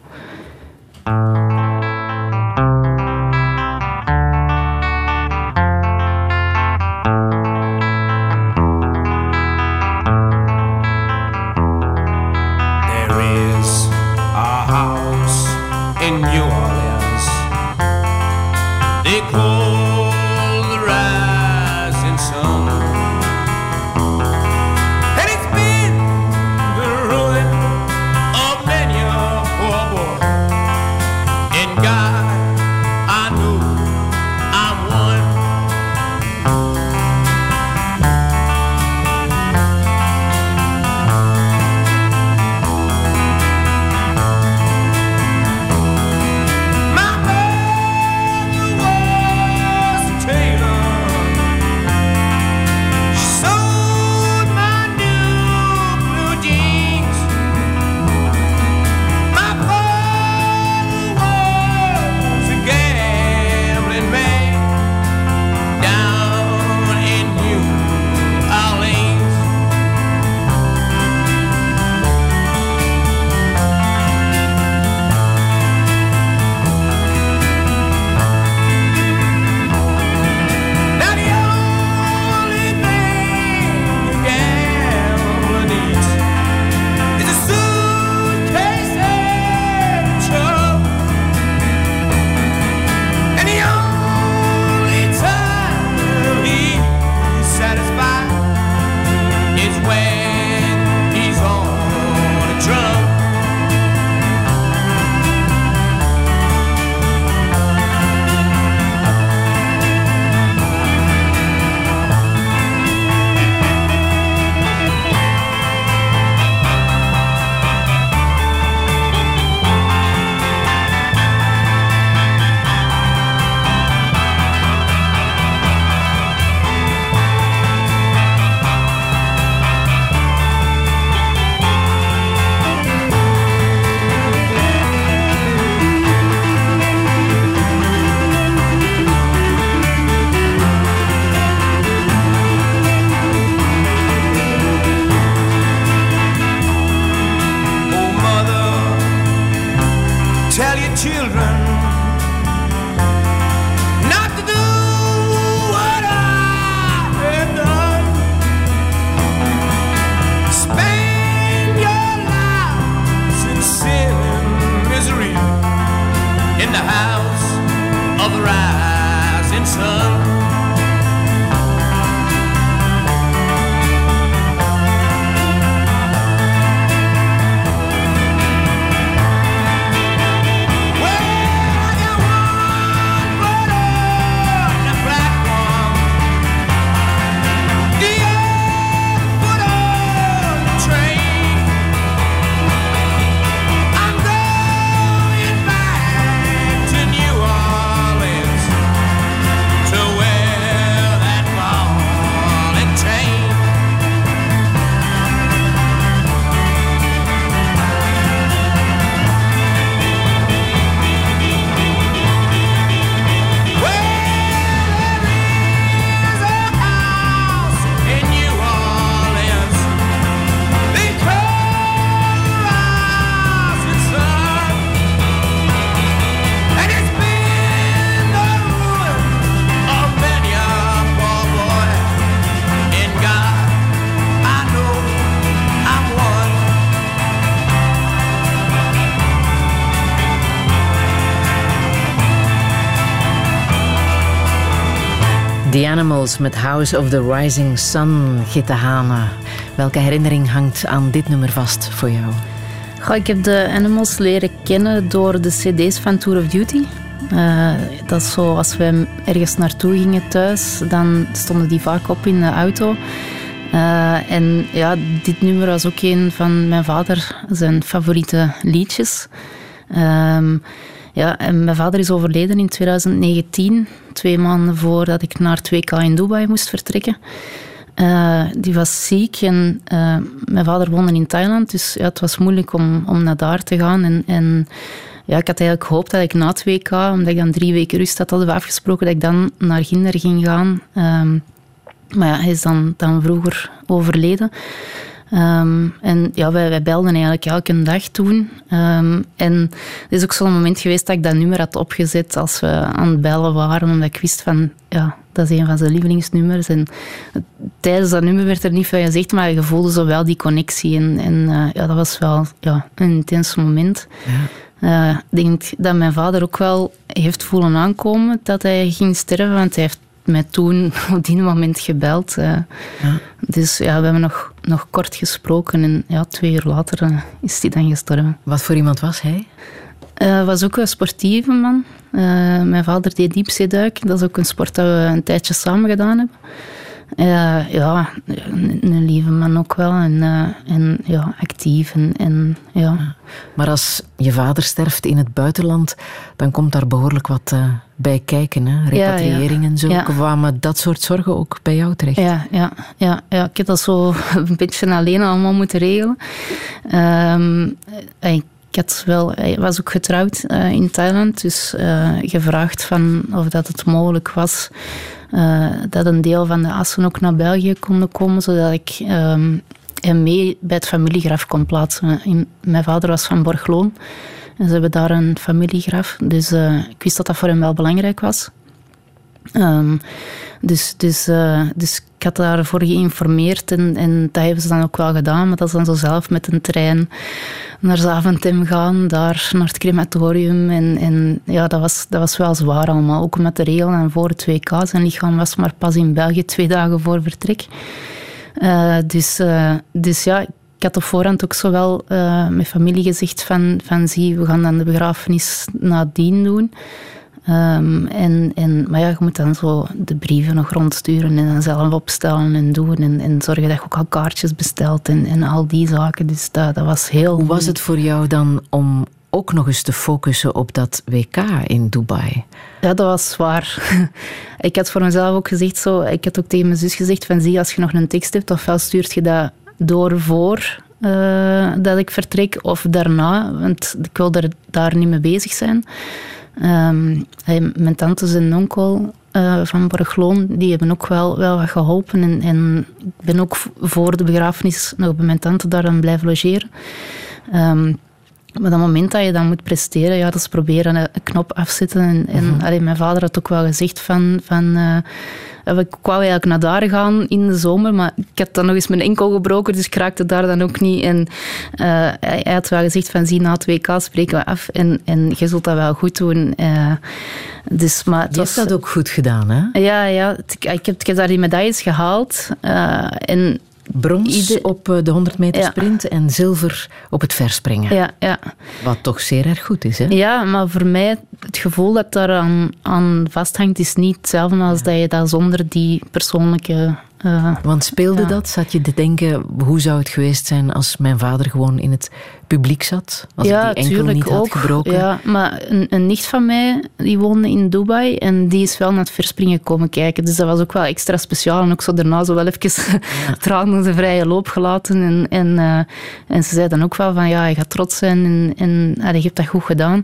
Met House of the Rising Sun, Gitte Hane. Welke herinnering hangt aan dit nummer vast voor jou? Ik heb de Animals leren kennen door de cd's van Tour of Duty. Uh, dat is zo, als we ergens naartoe gingen thuis, dan stonden die vaak op in de auto. Uh, en ja, dit nummer was ook een van mijn vader zijn favoriete liedjes. Um, ja, en mijn vader is overleden in 2019, twee maanden voordat ik naar 2K in Dubai moest vertrekken. Uh, die was ziek en uh, mijn vader woonde in Thailand, dus ja, het was moeilijk om, om naar daar te gaan. En, en ja, ik had eigenlijk gehoopt dat ik na 2K, omdat ik dan drie weken rust had, hadden we afgesproken dat ik dan naar Ginder ging gaan. Um, maar hij is dan, dan vroeger overleden. Um, en ja, wij, wij belden eigenlijk elke dag toen. Um, en het is ook zo'n moment geweest dat ik dat nummer had opgezet als we aan het bellen waren, omdat ik wist van, ja, dat is een van zijn lievelingsnummers. En tijdens dat nummer werd er niet veel gezegd, maar je voelde zo wel die connectie. En, en uh, ja, dat was wel ja, een intens moment. Ja. Uh, ik denk dat mijn vader ook wel heeft voelen aankomen dat hij ging sterven, want hij heeft mij toen op die moment gebeld. Uh, ja. Dus ja, we hebben nog, nog kort gesproken en ja, twee uur later uh, is hij dan gestorven. Wat voor iemand was hij? Hij uh, was ook een sportieve man. mijn vader deed diepzeeduiken. Dat is ook een sport dat we een tijdje samen gedaan hebben. Uh, ja, een, lieve man ook wel. En, uh, en ja, actief. En, en, ja. Maar als je vader sterft in het buitenland, dan komt daar behoorlijk wat uh, bij kijken. Hè? Repatriëring ja, ja. en zo. Ja. Kwamen dat soort zorgen ook bij jou terecht? Ja, ja, ja, ja. ik heb dat zo een beetje alleen allemaal moeten regelen. Um, ik had wel, hij was ook getrouwd in Thailand, dus gevraagd van of dat het mogelijk was uh, dat een deel van de assen ook naar België konden komen, zodat ik um, hem mee bij het familiegraf kon plaatsen. In, mijn vader was van Borgloon en ze hebben daar een familiegraf, dus uh, ik wist dat dat voor hem wel belangrijk was. Um, dus, dus, uh, dus ik had daarvoor geïnformeerd en, en dat hebben ze dan ook wel gedaan. Maar dat is dan zo zelf met een trein naar Zaventem gaan, daar naar het crematorium. En, en ja, dat was, dat was wel zwaar allemaal. Ook met de regelen en voor het WK. Zijn lichaam was maar pas in België twee dagen voor vertrek. Uh, dus, uh, dus ja, ik had op voorhand ook zo wel met familie gezegd van, van zie, we gaan dan de begrafenis nadien doen. Um, en, en, maar ja, je moet dan zo de brieven nog rondsturen en dan zelf opstellen en doen. En, en zorgen dat je ook al kaartjes bestelt en, en al die zaken. Dus dat, dat was heel... Hoe was het voor jou dan om ook nog eens te focussen op dat WK in Dubai? Ja, dat was zwaar. ik had voor mezelf ook gezegd, zo, ik had ook tegen mijn zus gezegd van zie, als je nog een tekst hebt, ofwel stuurt je dat door voor uh, dat ik vertrek of daarna, want ik wil er daar niet mee bezig zijn. Um, mijn tantes en onkel uh, van Borgloon, die hebben ook wel, wel wat geholpen. En, en, ik ben ook voor de begrafenis nog bij mijn tante daar aan blijven logeren. Um, Maar dat moment dat je dan moet presteren, ja, dat is proberen een, een knop afzetten. En, en allee, mijn vader had ook wel gezegd van... van eh, ik wou eigenlijk naar daar gaan in de zomer, maar ik had dan nog eens mijn enkel gebroken, dus ik raakte daar dan ook niet. En eh, hij, had wel gezegd van, zie, na het WK spreken we af en, en je zult dat wel goed doen. Eh, dus, maar Je was- hebt dat ook goed gedaan, hè? Ja, ja ik, heb, ik heb daar die medailles gehaald. eh, en Brons Ieder- op eh, de 100 meter Ja. sprint en zilver op het verspringen. ja, ja. Wat toch zeer erg goed is, hè? Ja, maar voor mij, het gevoel dat daar aan, aan vasthangt, is niet hetzelfde als dat je dat zonder die persoonlijke... eh, Want speelde Ja. dat? Zat je te denken, hoe zou het geweest zijn als mijn vader gewoon in het publiek zat? Als ja, ik die enkel niet had ook. gebroken? Ja, maar een, een nicht van mij, die woonde in Dubai en die is wel naar het verspringen komen kijken. Dus dat was ook wel extra speciaal. En ook zo daarna zo wel even tranen de vrije loop gelaten. En, en, eh, en ze zei dan ook wel van, ja, je gaat trots zijn en, en allee, je hebt dat goed gedaan.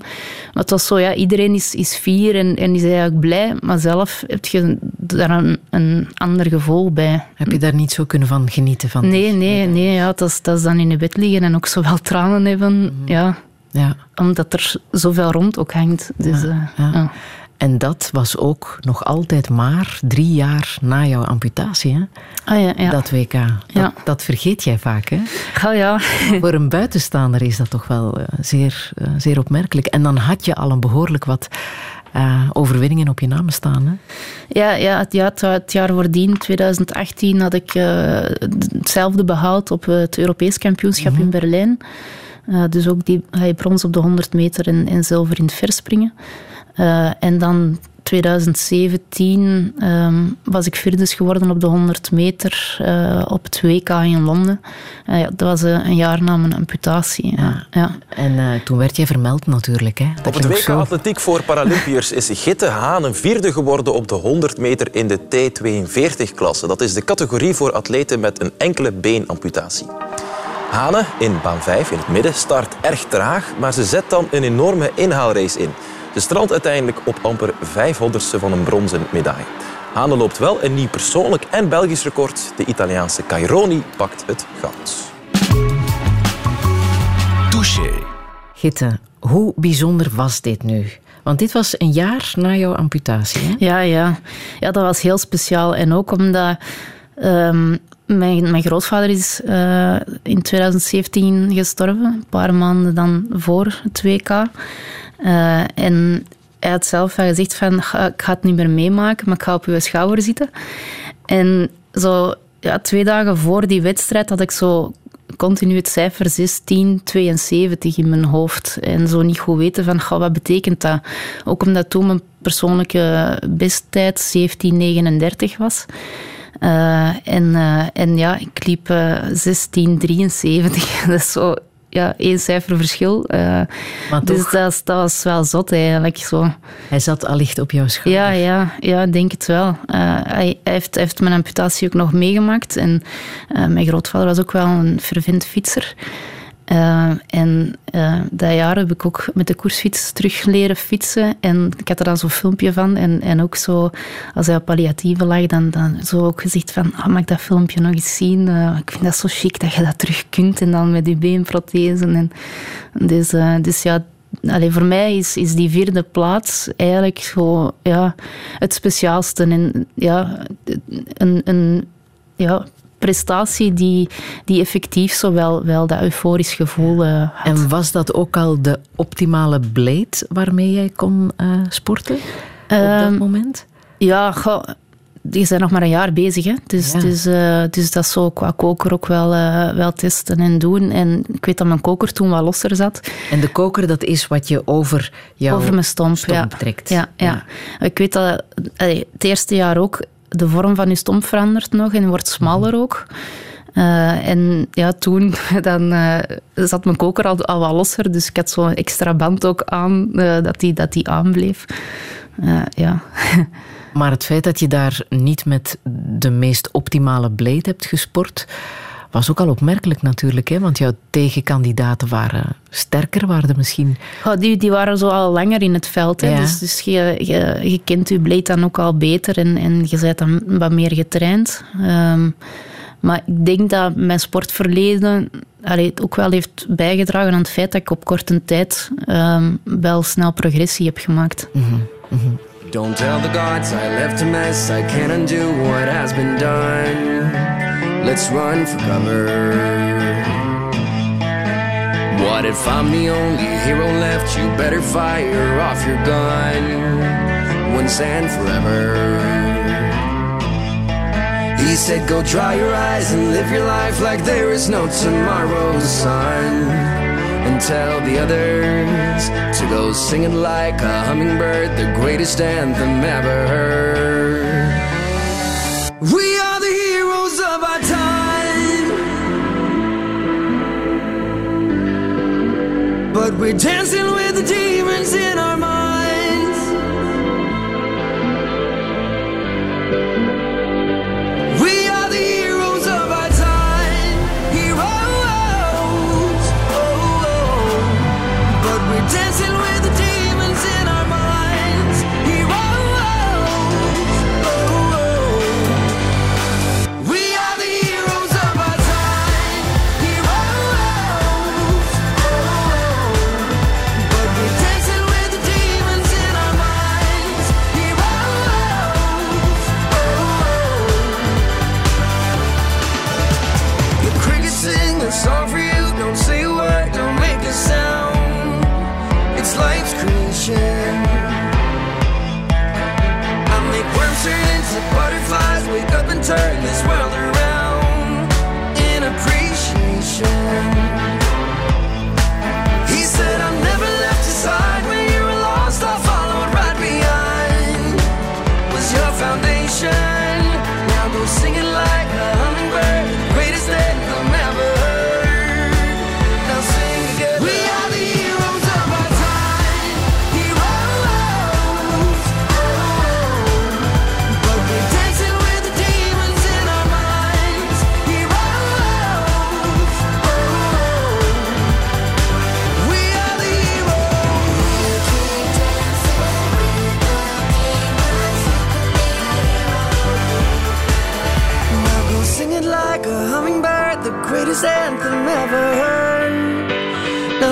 Maar het was zo, ja, iedereen is, is fier en, en is eigenlijk blij, maar zelf heb je daar een, een ander gevoel bij. Heb je daar niet zo kunnen van genieten? Van Nee, nee, nee, ja, dat, is, dat is dan in je bed liggen en ook zowel tranen hebben, ja, Ja. omdat er zoveel rond ook hangt. Dus, Ja, eh, ja. ja. En dat was ook nog altijd maar drie jaar na jouw amputatie, hè? Ah ja, ja. Dat WK. Dat, Ja. dat vergeet jij vaak, hè? Ah, ja. Voor een buitenstaander is dat toch wel eh, zeer, eh, zeer opmerkelijk. En dan had je al een behoorlijk wat eh, overwinningen op je naam staan, hè? Ja, ja, het, ja, het, jaar voordien, 2018, had ik eh, hetzelfde behaald op het Europees kampioenschap in Berlijn. Eh, dus ook die hij brons op de 100 meter en, en zilver in het verspringen. Eh, en dan 2017 ehm, was ik vierde geworden op de 100 meter eh, op het WK in Londen. Eh, ja, dat was eh, een jaar na mijn amputatie. Ja. Ja. En eh, toen werd jij vermeld natuurlijk, hè? Dat Op het WK zo- Atletiek voor Paralympiërs is Gitte Haan een vierde geworden op de 100 meter in de T42-klasse. Dat is de categorie voor atleten met een enkele beenamputatie. Hane in baan 5 in het midden start erg traag, maar ze zet dan een enorme inhaalrace in. Ze strandt uiteindelijk op amper 500ste van een bronzen medaille. Hane loopt wel een nieuw persoonlijk en Belgisch record. De Italiaanse Caironi pakt het goud. Touché. Gitte, hoe bijzonder was dit nu? Want dit was een jaar na jouw amputatie, hè? Ja, ja. ja, dat was heel speciaal. En ook omdat ehm, mijn, mijn grootvader is eh, in 2017 gestorven, een paar maanden dan voor het WK. Eh, en hij had zelf gezegd van, "Ga- ik ga het niet meer meemaken, maar ik ga op uw schouder zitten. En zo ja, twee dagen voor die wedstrijd had ik zo continu het cijfer 16, 72 in mijn hoofd. En zo niet goed weten van, "Goh, wat betekent dat? Ook omdat toen mijn persoonlijke besttijd 1739 was. Eh, en, eh, en ja, ik liep eh 1673. Dat is zo ja, één cijfer verschil. Eh, Maar dus dat, dat was wel zot eigenlijk. Zo. hij zat allicht op jouw schouder. Ja, ja, ja, ik denk het wel. Eh, hij, hij heeft, heeft mijn amputatie ook nog meegemaakt. En eh, mijn grootvader was ook wel een fervent fietser. Eh, en eh, dat jaar heb ik ook met de koersfiets terug leren fietsen. En ik had er dan zo'n filmpje van. En, en ook zo, als hij op palliatieve lag, dan, dan zo ook gezegd van, ah, mag ik dat filmpje nog eens zien? Eh, ik vind dat zo chic dat je dat terug kunt. En dan met die beenprothese. En, dus, dus ja, Allee, voor mij is, is die vierde plaats eigenlijk zo, ja, het speciaalste. En, ja, een, een ja, prestatie die, die effectief zo wel, dat euforisch gevoel eh, had. En was dat ook al de optimale blade waarmee jij kon eh, sporten op dat Ehm, moment? Ja, goh, die zijn nog maar een jaar bezig. Hè. Dus, Ja. dus, eh, dus dat zou qua koker ook wel, wel testen en doen. En ik weet dat mijn koker toen wat losser zat. En de koker, dat is wat je over jouw Over mijn stomp, stomp ja. trekt. Ja, ja. Ik weet dat allee, het eerste jaar ook de vorm van je stomp verandert nog en wordt smaller ook. Eh, en ja, toen dan, eh, zat mijn koker al, al wat losser, dus ik had zo'n extra band ook aan, eh, dat die, dat die aanbleef. Ja. Maar het feit dat je daar niet met de meest optimale blade hebt gesport, was ook al opmerkelijk natuurlijk. Hè? Want jouw tegenkandidaten waren sterker, waren er misschien... Oh, die, die waren zo al langer in het veld. Hè. Ja. Dus, dus je, je, je kent je blade dan ook al beter en, en je bent dan wat meer getraind. Ehm, Maar ik denk dat mijn sportverleden allee, het ook wel heeft bijgedragen aan het feit dat ik op korte tijd ehm, wel snel progressie heb gemaakt. Don't tell the gods I left a mess. I can't undo what has been done. Let's run for cover. What if I'm the only hero left? You better fire off your gun once and forever. He said, Go dry your eyes and live your life like there is no tomorrow, son. And tell the others to go singing like a hummingbird, the greatest anthem ever heard. We are but we're dancing with the demons in our minds. Turn this world around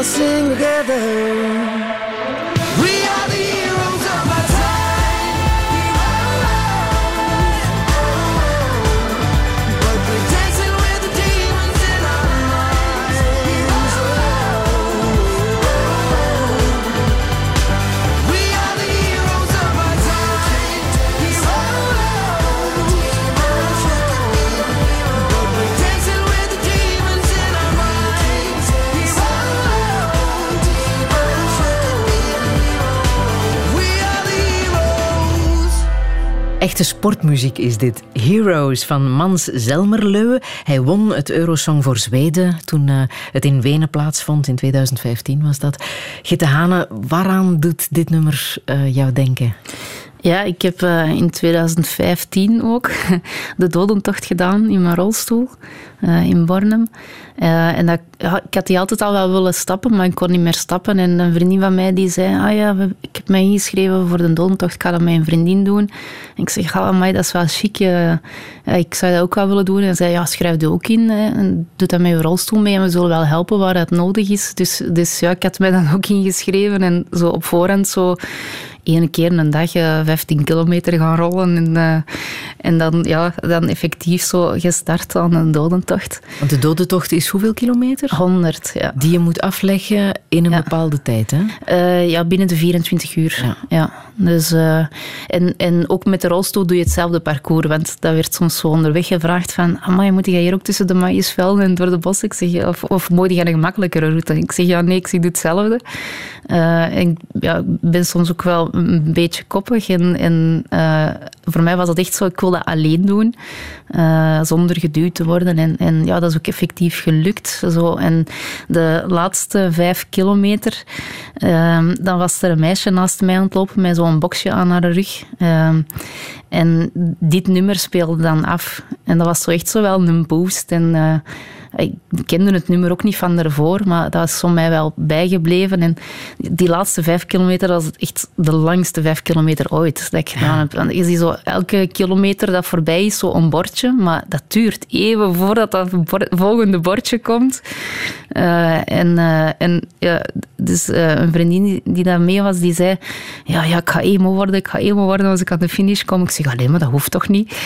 sing together. Sportmuziek is dit. Heroes van Mans Zelmerleu. Hij won het Eurosong voor Zweden toen eh, het in Wenen plaatsvond. In 2015 was dat. Gitte Hane, waaraan doet dit nummer eh, jou denken? Ja, ik heb eh, in 2015 ook de dodentocht gedaan in mijn rolstoel eh, in Bornem. Eh, en ik had die altijd al wel willen stappen, maar ik kon niet meer stappen. En een vriendin van mij die zei, ah ja, ik heb mij ingeschreven voor de dodentocht, ik ga dat met een vriendin doen. En ik zeg, ah, amai, dat is wel chic. ik zou dat ook wel willen doen. En zei, ja, schrijf je ook in. Hè, en doe dat met je rolstoel mee en we zullen wel helpen waar dat nodig is. Dus, dus ja, ik had mij dan ook ingeschreven en zo op voorhand zo ene keer een dag eh, 15 kilometer gaan rollen. En, eh, en dan, ja, dan effectief zo gestart aan een dodentocht. Want de dodentocht is hoeveel kilometer? 100, ja. Die je moet afleggen in een bepaalde tijd, hè? Eh, ja, binnen de 24 uur. Ja. Dus, eh, en, en ook met de rolstoel doe je hetzelfde parcours. Want dat werd soms zo onderweg gevraagd van... Amai, moet je hier ook tussen de maïsvelden en door de bossen? Ik zeg, of, of moet je een gemakkelijkere route? Ik zeg, ja, nee, ik zeg, doe hetzelfde. En ja, ik ben soms ook wel een beetje koppig. En, eh, voor mij was het echt zo, ik wil dat alleen doen. eh, zonder geduwd te worden. En, en ja, dat is ook effectief gelukt. Zo. En de laatste vijf kilometer, ehm, dan was er een meisje naast mij aan het lopen met zo'n boxje aan haar rug. Ehm, en dit nummer speelde dan af. En dat was zo echt zo wel een boost. En, eh, ik kende het nummer ook niet van daarvoor, maar dat is zo mij wel bijgebleven. En die laatste vijf kilometer, is echt de langste vijf kilometer ooit dat ik gedaan heb. Je ziet zo elke kilometer dat voorbij is, zo een bordje, maar dat duurt even voordat dat volgende bordje komt. Eh, en eh, en ja, dus eh, een vriendin die, die daar mee was, die zei, ja, ja, ik ga emo worden, ik ga emo worden als ik aan de finish kom. Ik zeg, alleen maar dat hoeft toch niet?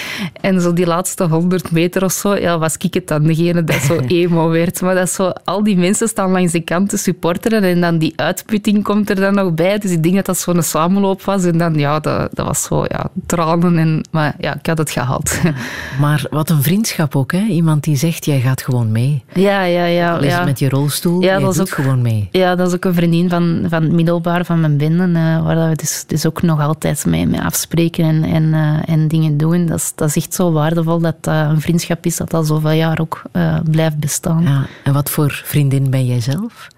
En zo die laatste 100 meter of zo, ja, was ik het dan, degene dat zo emo werd. Maar dat is zo, al die mensen staan langs de kant te supporteren en dan die uitputting komt er dan nog bij. Dus ik denk dat dat zo'n samenloop was. En dan, ja, dat, dat was zo, ja, tranen. En, maar ja, ik had het gehaald. Maar wat een vriendschap ook, hè? Iemand die zegt, jij gaat gewoon mee. Ja, ja, ja. Al is het ja. met je rolstoel, Ja, jij dat is doet ook- gewoon mee. Ja, dat is ook een vriendin van, van het middelbaar van mijn binden, eh, waar dat we dus, dus ook nog altijd mee, mee afspreken en, en, eh, en dingen doen. Dat is, dat is echt zo waardevol dat dat een vriendschap is dat dat zoveel jaar ook eh, blijft bestaan. Ja. En wat voor vriendin ben jij zelf?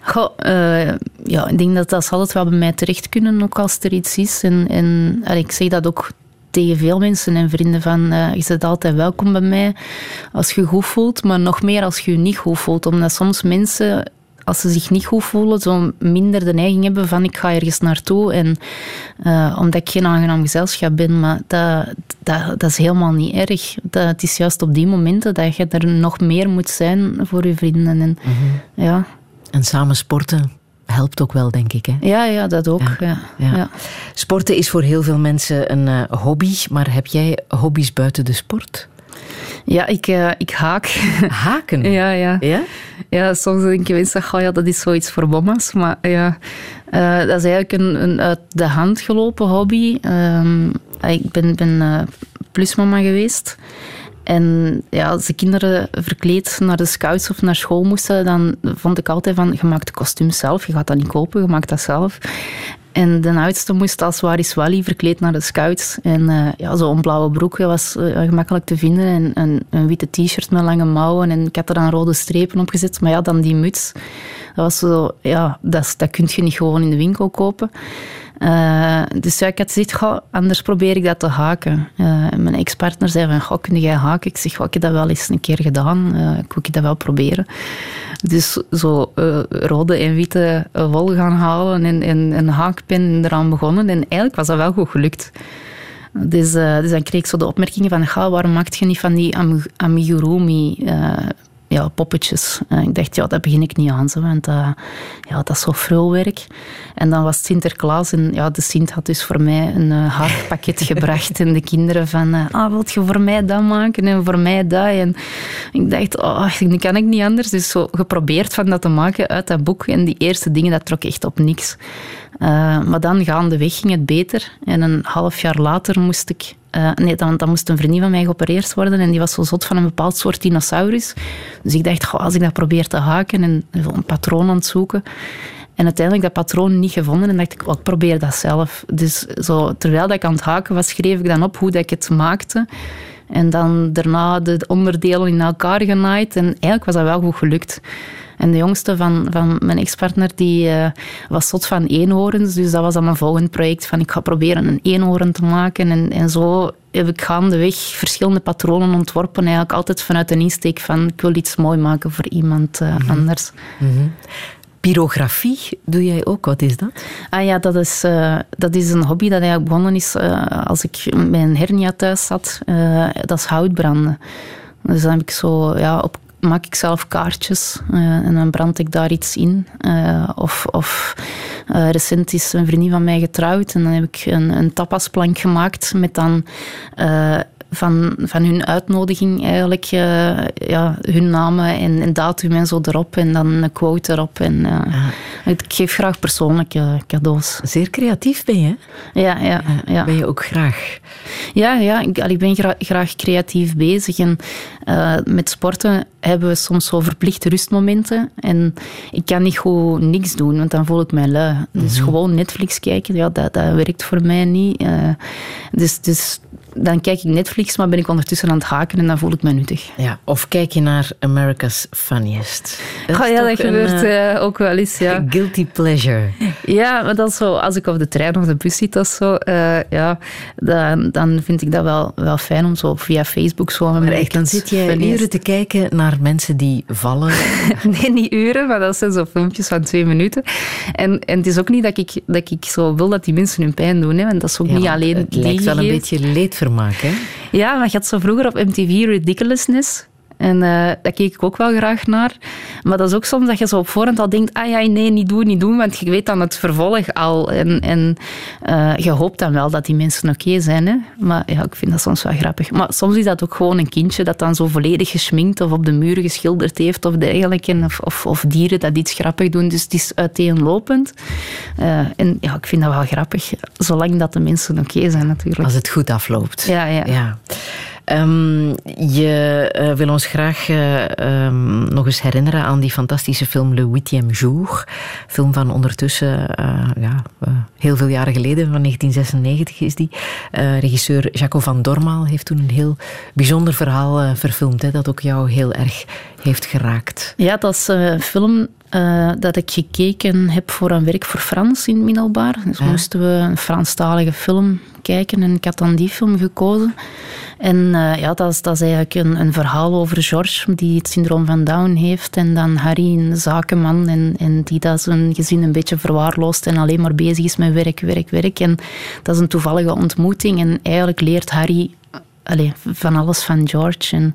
Goh, eh, ja, ik denk dat dat altijd wel bij mij terecht kunnen, ook als er iets is. En, en ik zeg dat ook tegen veel mensen en vrienden van, eh, je bent altijd welkom bij mij als je je goed voelt, maar nog meer als je je niet goed voelt. Omdat soms mensen, als ze zich niet goed voelen, zo minder de neiging hebben van ik ga ergens naartoe. En eh, omdat ik geen aangenaam gezelschap ben, maar dat, dat, dat is helemaal niet erg. Dat, het is juist op die momenten dat je er nog meer moet zijn voor je vrienden. En, ja. En samen sporten helpt ook wel, denk ik. Hè? Ja, ja, dat ook. Ja. Ja. Ja. Sporten is voor heel veel mensen een eh, hobby, maar heb jij hobby's buiten de sport? Ja, ik, eh, ik haak. Haken? Ja, ja. Ja? Ja, soms denk je mensen, oh ja, dat is zoiets voor bommas. Maar ja, eh, dat is eigenlijk een, een uit de hand gelopen hobby. Ehm, ik ben, ben eh, plusmama geweest. En ja, als de kinderen verkleed naar de scouts of naar school moesten, dan vond ik altijd van, je maakt de kostuums zelf, je gaat dat niet kopen, je maakt dat zelf. En de oudste moest als Waris Wally verkleed naar de scouts. En eh, ja, zo'n blauwe broek was eh, gemakkelijk te vinden. En een, witte t-shirt met lange mouwen. En ik had er dan rode strepen op gezet. Maar ja, dan die muts. Dat was zo, ja, dat, is- dat kun je niet gewoon in de winkel kopen. Dus ja, ik had gezegd, anders probeer ik dat te haken. Eh, mijn ex-partner zei van, goh, kun jij haken? Ik zeg, ik heb dat wel eens een keer gedaan. Eh, ik dat wel proberen. Dus zo eh, rode en witte wol gaan halen en, en een haakpen eraan begonnen. En eigenlijk was dat wel goed gelukt. Dus, dus dan kreeg ik zo de opmerkingen van, ga, waarom maakt je niet van die am- amigurumi ja, poppetjes? En ik dacht, ja, dat begin ik niet aan, zo, want dat, ja, dat is zo frulwerk. En dan was het Sinterklaas en ja, de Sint had dus voor mij een eh, haarpakket gebracht. En de kinderen van, eh, ah, wilt je voor mij dat maken en voor mij dat? En ik dacht, oh, dat kan ik niet anders. Dus zo geprobeerd van dat te maken uit dat boek. En die eerste dingen, dat trok echt op niks. Eh, maar dan gaandeweg ging het beter. En een half jaar later moest ik... eh, nee, dan, dan moest een vriendin van mij geopereerd worden. En die was zo zot van een bepaald soort dinosaurus. Dus ik dacht, goh, als ik dat probeer te haken en een patroon aan het zoeken... En uiteindelijk dat patroon niet gevonden en dacht ik, ik probeer dat zelf. Dus zo, terwijl dat ik aan het haken was, schreef ik dan op hoe dat ik het maakte. En dan daarna de onderdelen in elkaar genaaid. En eigenlijk was dat wel goed gelukt. En de jongste van, van mijn ex-partner, die eh, was zot van eenhoorns. Dus dat was dan mijn volgend project. Van ik ga proberen een eenhoorn te maken. En, en zo heb ik gaandeweg verschillende patronen ontworpen. Eigenlijk altijd vanuit een insteek van ik wil iets mooi maken voor iemand eh, anders. Pyrografie doe jij ook, wat is dat? Ah ja, dat is, eh, dat is een hobby dat eigenlijk begonnen is als ik een hernia thuis zat. Dat is houtbranden. Dus dan heb ik zo, ja, op, maak ik zelf kaartjes eh, en dan brand ik daar iets in. Eh, of of eh, recent is een vriendin van mij getrouwd en dan heb ik een, een tapasplank gemaakt met dan... van, van hun uitnodiging eigenlijk, eh, ja, hun namen en, en datum en zo erop en dan een quote erop. En, eh, Ik geef graag persoonlijke cadeaus. Zeer creatief ben je, hè? Ja, ja, ja. Ben je ook graag? Ja, ja ik, ik ben gra- graag creatief bezig. En eh, met sporten hebben we soms zo verplichte rustmomenten. En ik kan niet goed niks doen, want dan voel ik mij lui. Dus gewoon Netflix kijken, ja, dat, dat werkt voor mij niet. Dus, dus dan kijk ik Netflix, maar ben ik ondertussen aan het haken en dan voel ik me nuttig. Ja, of kijk je naar America's Funniest. Dat Oh ja, dat gebeurt eh, eh, ook wel eens, ja. Guilty pleasure. Ja, maar dat is zo, als ik op de trein of de bus zit of zo, eh, ja, dan, dan vind ik dat wel, wel fijn om zo via Facebook zo... Maar echt, dan zit je uren te kijken naar mensen die vallen. Nee, niet uren, maar dat zijn zo filmpjes van twee minuten. En, en het is ook niet dat ik, dat ik zo wil dat die mensen hun pijn doen, hè, want dat is ook Ja, niet alleen Het lijkt wel een beetje Ja, maar je had zo vroeger op MTV Ridiculousness. En eh daar keek ik ook wel graag naar. Maar dat is ook soms dat je zo op voorhand al denkt... Ah ja, nee, niet doen, niet doen. Want je weet dan het vervolg al. En, en eh, je hoopt dan wel dat die mensen oké zijn. Hè? Maar ja, ik vind dat soms wel grappig. Maar soms is dat ook gewoon een kindje dat dan zo volledig geschminkt... of op de muur geschilderd heeft of dergelijke. Of, of, of dieren dat iets grappig doen. Dus het is uiteenlopend. Eh, en ja, ik vind dat wel grappig. Zolang dat de mensen oké zijn, natuurlijk. Als het goed afloopt. Ja, ja. Ja. Ehm, je eh, wil ons graag eh, ehm, nog eens herinneren aan die fantastische film Le Huitième Jour. Film van ondertussen, eh, ja, heel veel jaren geleden, van 1996 is die. Regisseur Jaco van Dormaal heeft toen een heel bijzonder verhaal verfilmd, hè, dat ook jou heel erg heeft geraakt. Ja, dat is een film dat ik gekeken heb voor een werk voor Frans in middelbaar. Dus moesten we een Franstalige film kijken en ik had dan die film gekozen. En eh, ja, dat is, dat is eigenlijk een, een verhaal over George, die het syndroom van Down heeft. En dan Harry, een zakenman, en, en die dat zijn gezin een beetje verwaarloost en alleen maar bezig is met werk, werk, werk. En dat is een toevallige ontmoeting. En eigenlijk leert Harry allee, van alles van George. En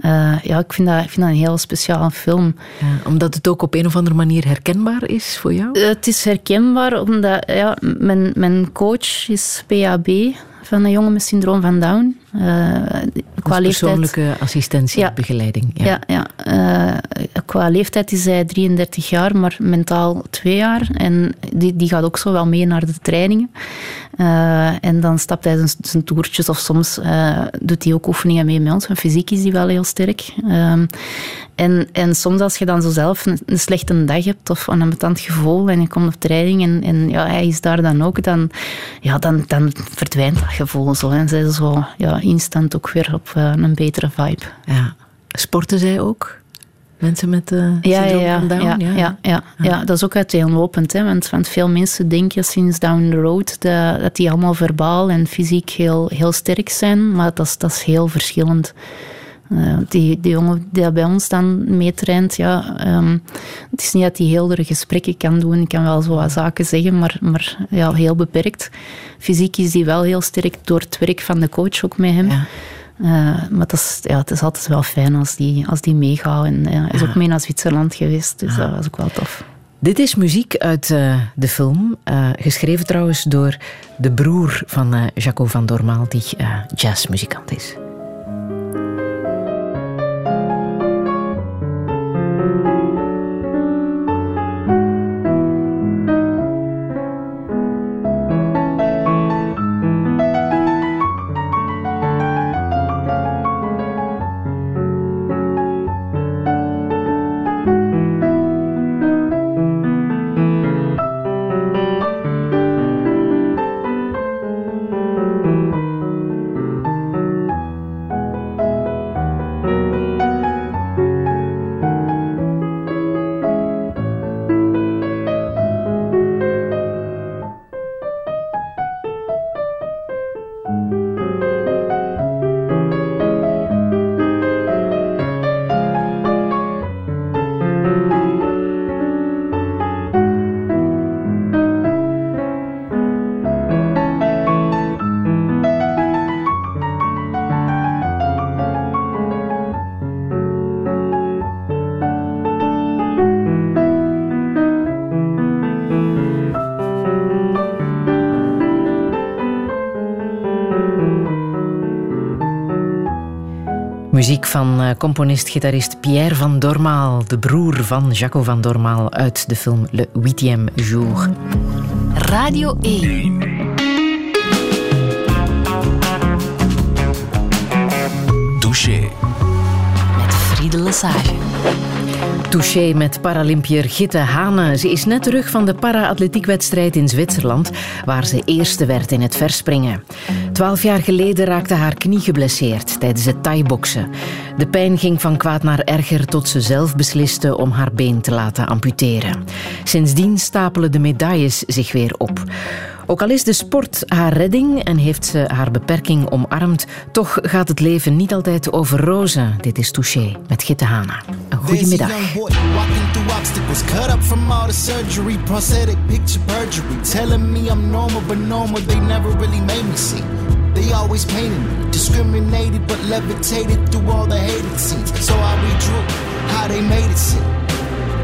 eh, ja, ik vind, dat, ik vind dat een heel speciale film. Ja, omdat het ook op een of andere manier herkenbaar is voor jou? Het is herkenbaar, omdat ja, mijn, mijn coach is PAB van een jongen met syndroom van Down. Qua leeftijd... persoonlijke assistentiebegeleiding. Ja. Ja, ja. Eh, qua leeftijd is hij 33 jaar, maar mentaal twee jaar. En die, die gaat ook zo wel mee naar de trainingen. Eh, en dan stapt hij zijn, toertjes of soms eh, doet hij ook oefeningen mee met ons. Fysiek is hij wel heel sterk. Ehm, en, en soms als je dan zo zelf een, een slechte dag hebt of een ambetant gevoel en je komt op training en, en ja, hij is daar dan ook, dan, ja, dan, dan verdwijnt dat gevoel zo. En zij zo ja, instant ook weer op eh, een betere vibe. Ja. Sporten zij ook? Mensen met uh, Ja, ja, ja, ja, ja, ja, ja. dat is ook uiteenlopend. Hè, want, want veel mensen denken sinds Down the Road dat, dat die allemaal verbaal en fysiek heel, heel sterk zijn. Maar dat is, dat is heel verschillend. Eh, die, die jongen die bij ons dan meetraint, ja, ehm, het is niet dat hij heeldere gesprekken kan doen. Ik kan wel zo wat zaken zeggen, maar, maar ja, heel beperkt. Fysiek is die wel heel sterk door het werk van de coach ook met hem. Ja. Eh, maar dat is, ja, het is altijd wel fijn als die, als die meegaan. En ja, hij is ook mee naar Zwitserland geweest, dus dat was ook wel tof. Dit is muziek uit eh, de film, eh, geschreven trouwens door de broer van eh Jaco van Dormaal, die jazzmuzikant is. Muziek van eh, componist-gitarist Pierre van Dormaal, de broer van Jaco van Dormaal uit de film Le Huitième Jour. Radio 1. Douche. Met Friede Lesage. Touché met Paralympier Gitte Hane. Ze is net terug van de para-atletiekwedstrijd in Zwitserland, waar ze eerste werd in het verspringen. Twaalf jaar geleden raakte haar knie geblesseerd tijdens het thai-boksen. De pijn ging van kwaad naar erger tot ze zelf besliste om haar been te laten amputeren. Sindsdien stapelen de medailles zich weer op. Ook al is de sport haar redding en heeft ze haar beperking omarmd, toch gaat het leven niet altijd over rozen. Dit is Touché met Gitte Hana. Een goede There's a middag. Obstacles, cut up from all the surgery, prosthetic picture perjury, telling me I'm normal, but normal they never really made me see. They always painted me, discriminated but levitated through all the hated scenes. So I redrew how they made it seem.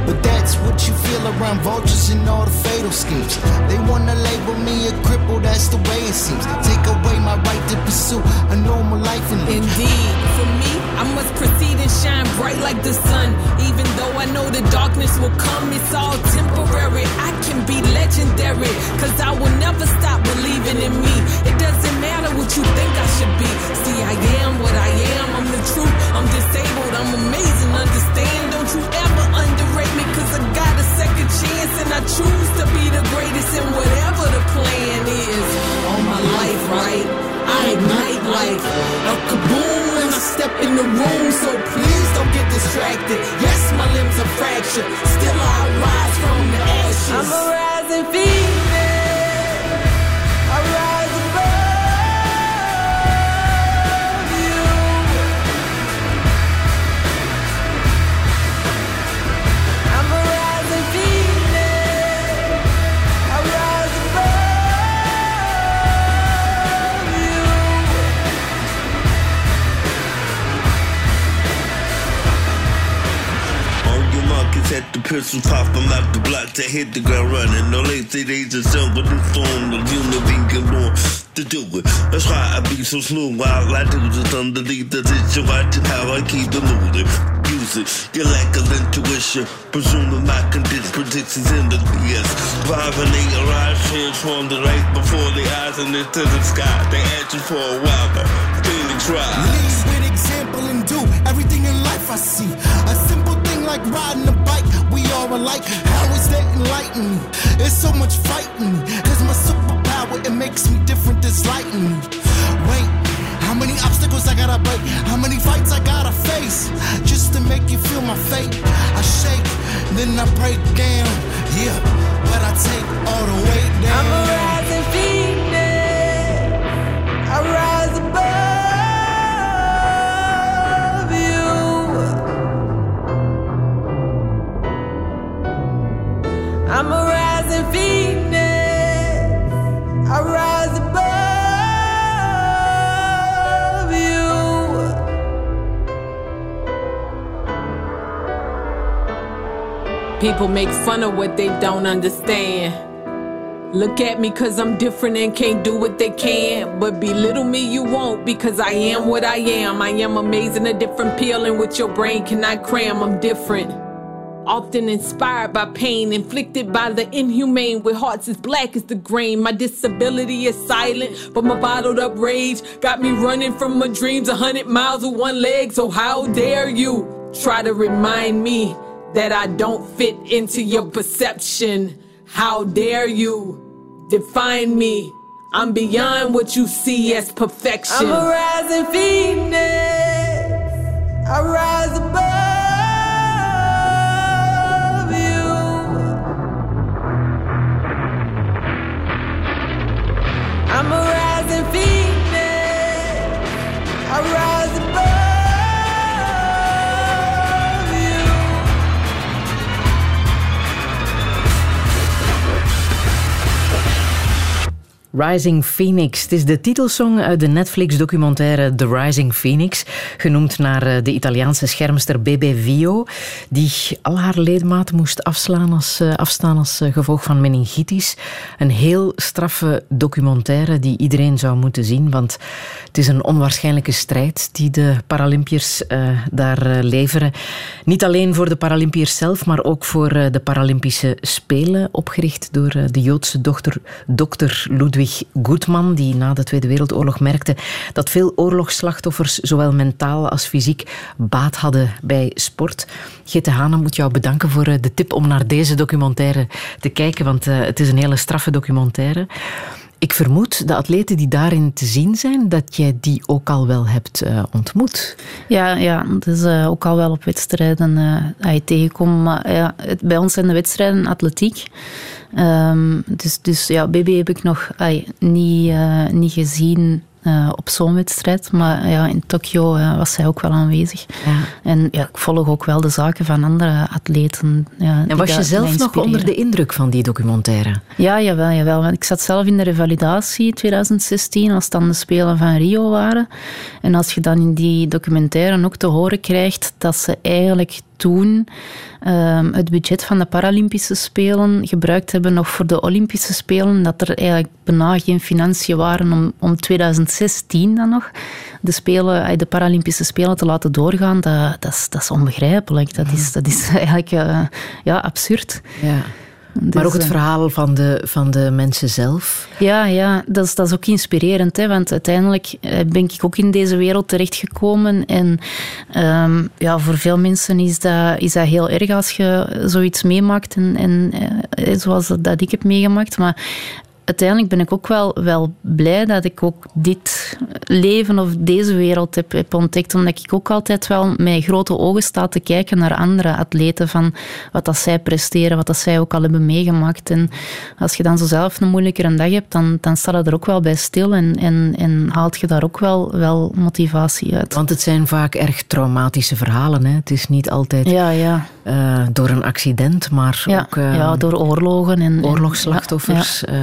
But that's what you feel around vultures and all the fatal schemes. They wanna label me a cripple, that's the way it seems. Take away my right to pursue a normal life and. Indeed, for me, I must proceed and shine bright like the sun. Even though I know the darkness will come, it's all temporary. I can be legendary, cause I will never stop believing in me. It doesn't matter what you think I should be. See, I am what I am, I'm the truth. I'm disabled, I'm amazing, understand. Don't you ever underrate me, cause I got a second chance and I choose to be the greatest in whatever the plan is. All my life, right? I ignite like a kaboom step in the room. So please don't get distracted. Yes, my limbs are fractured. Still I rise from the ashes. I'm a rising phoenix. Your at the pistol pop, I'm out the block to hit the ground running. No lazy days sun, but the storm, the unity to do it. That's why I be so smooth while I do this underneath the ditch. Watching how I keep it moving. Use it, your lack of intuition. Presuming my condition predictions in the. Five and eight arrive, transformed the right before the eyes and into the sky. They you for a while, but Phoenix rise. Lead with example and do everything in life I see. A simple thing like riding a all alike. How is that enlightening? It's so much fighting. Cause my superpower, it makes me different, this lightning. Wait, how many obstacles I gotta break? How many fights I gotta face? Just to make you feel my fate. I shake, then I break down. Yeah, but I take all the weight down. I'm a rising phoenix. I rise above I'm a rising phoenix. I rise above you. People make fun of what they don't understand. Look at me cause I'm different and can't do what they can. But belittle me you won't because I am what I am. I am amazing, a different pill in which your brain cannot cram. I'm different. Often inspired by pain, inflicted by the inhumane, with hearts as black as the grain. My disability is silent, but my bottled up rage got me running from my dreams a hundred miles with one leg. So how dare you try to remind me that I don't fit into your perception? How dare you define me? I'm beyond what you see as perfection. I'm a rising phoenix. I rise above I'm a Rising Phoenix. Het is de titelsong uit de Netflix-documentaire The Rising Phoenix, genoemd naar eh, de Italiaanse schermster Bebe Vio, die al haar ledematen moest afslaan als, eh, afstaan als eh, gevolg van meningitis. Een heel straffe documentaire die iedereen zou moeten zien, want het is een onwaarschijnlijke strijd die de Paralympiërs daar leveren. Niet alleen voor de Paralympiërs zelf, maar ook voor de Paralympische Spelen, opgericht door de Joodse dochter, dokter Ludwig Goedman, die na de Tweede Wereldoorlog merkte dat veel oorlogsslachtoffers, zowel mentaal als fysiek, baat hadden bij sport. Gitte Hanen moet jou bedanken voor eh, de tip om naar deze documentaire te kijken, want eh, het is een hele straffe documentaire. Ik vermoed de atleten die daarin te zien zijn, dat jij die ook al wel hebt eh, ontmoet. Ja, ja, dus eh, ook al wel op wedstrijden eh dat je tegenkomt. Maar ja, bij ons zijn de wedstrijden atletiek. Ehm, dus, dus ja, BB heb ik nog niet, eh, niet gezien eh, op zo'n wedstrijd. Maar ja, in Tokio eh, was zij ook wel aanwezig. En ja, ik volg ook wel de zaken van andere atleten. Ja, En was je zelf nog onder de indruk van die documentaire? Ja, jawel, jawel. Want ik zat zelf in de revalidatie 2016, als dan de Spelen van Rio waren. En als je dan in die documentaire ook te horen krijgt dat ze eigenlijk toen ehm, het budget van de Paralympische Spelen gebruikt hebben nog voor de Olympische Spelen, dat er eigenlijk bijna geen financiën waren om, om 2016 dan nog de, spelen, de Paralympische Spelen te laten doorgaan, dat, dat, is, dat is onbegrijpelijk. Dat is, dat is eigenlijk eh, ja, absurd. Ja. Maar Dus, ook het eh, verhaal van de, van de mensen zelf. ja, ja dat, is, dat is ook inspirerend. Hè, want uiteindelijk eh, ben ik ook in deze wereld terechtgekomen. En ehm, ja, voor veel mensen is dat, is dat heel erg als je zoiets meemaakt. En, en, eh, zoals dat ik heb meegemaakt. Maar uiteindelijk ben ik ook wel, wel blij dat ik ook dit leven of deze wereld heb, heb ontdekt. Omdat ik ook altijd wel met grote ogen sta te kijken naar andere atleten. Van wat dat zij presteren, wat dat zij ook al hebben meegemaakt. En als je dan zo zelf een moeilijkere dag hebt, dan, dan staat het er ook wel bij stil. En, en, en haalt je daar ook wel, wel motivatie uit. Want het zijn vaak erg traumatische verhalen. Hè? Het is niet altijd Ja, ja. eh, door een accident, maar Ja, ook eh, ja, door oorlogen. En, en- oorlogsslachtoffers. Ja, eh,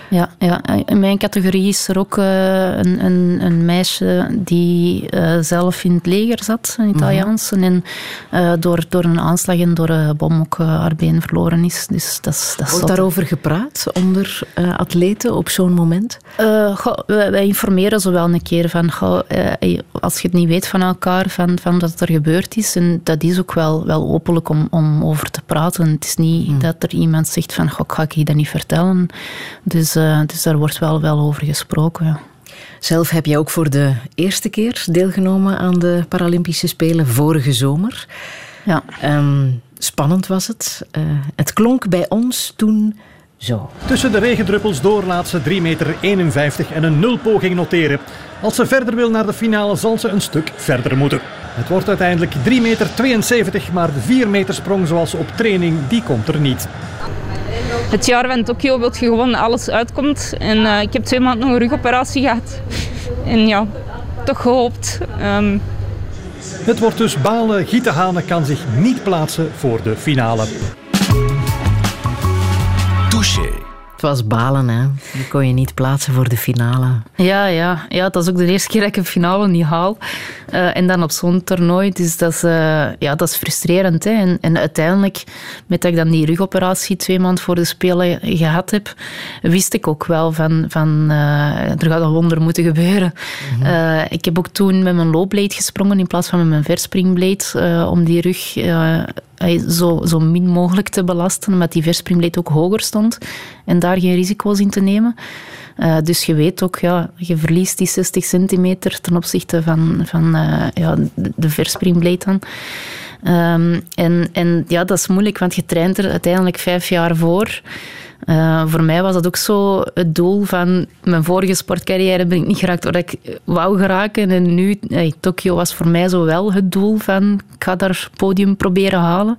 ja, ja. In mijn categorie is er ook eh, een, een, een meisje die eh, zelf in het leger zat, een Italiaanse. En eh, door, door een aanslag en door een bom ook haar been verloren is. Dus dat is, dat Wordt daarover gepraat onder atleten op zo'n moment? Goh, wij, wij informeren zo wel een keer van, goh, als je het niet weet van elkaar, van, van wat er gebeurd is. En dat is ook wel, wel openlijk om, om over te praten. Het is niet dat er iemand zegt van, goh, ga ik je dat niet vertellen. Dus, eh, dus daar wordt wel, wel over gesproken, ja. Zelf heb jij ook voor de eerste keer deelgenomen aan de Paralympische Spelen vorige zomer. Ja. Ehm, spannend was het. Eh, het klonk bij ons toen zo. Tussen de regendruppels door laat ze 3,51 meter en een nulpoging noteren. Als ze verder wil naar de finale zal ze een stuk verder moeten. Het wordt uiteindelijk 3,72 meter, maar de 4 meter sprong zoals op training, die komt er niet. Het jaar van Tokio wil je gewoon dat alles uitkomt. En eh, ik heb twee maanden nog een rugoperatie gehad. En ja, toch gehoopt. Ehm, Het wordt dus balen. Giete Hane kan zich niet plaatsen voor de finale. Touché. Het was balen, hè. Die kon je niet plaatsen voor de finale. Ja, ja, ja, dat is ook de eerste keer dat ik een finale niet haal. Eh, en dan op zo'n toernooi. Dus dat is, eh, ja, dat is frustrerend. Hè. En, en uiteindelijk, met dat ik dan die rugoperatie twee maanden voor de Spelen gehad heb, wist ik ook wel van, van eh, er gaat een wonder moeten gebeuren. Eh, ik heb ook toen met mijn loopbleed gesprongen in plaats van met mijn verspringbleed, om die rug zo, zo min mogelijk te belasten, omdat die verspringbleed ook hoger stond en daar geen risico's in te nemen. Eh, dus je weet ook, ja, je verliest die 60 centimeter ten opzichte van, van eh, ja, de, verspringbleed. Ehm, en, en ja, dat is moeilijk, want je traint er uiteindelijk vijf jaar voor. Eh, voor mij was dat ook zo het doel van mijn vorige sportcarrière ben ik niet geraakt waar ik wou geraken. En nu, eh, Tokio was voor mij zo wel het doel van ik ga daar podium proberen halen.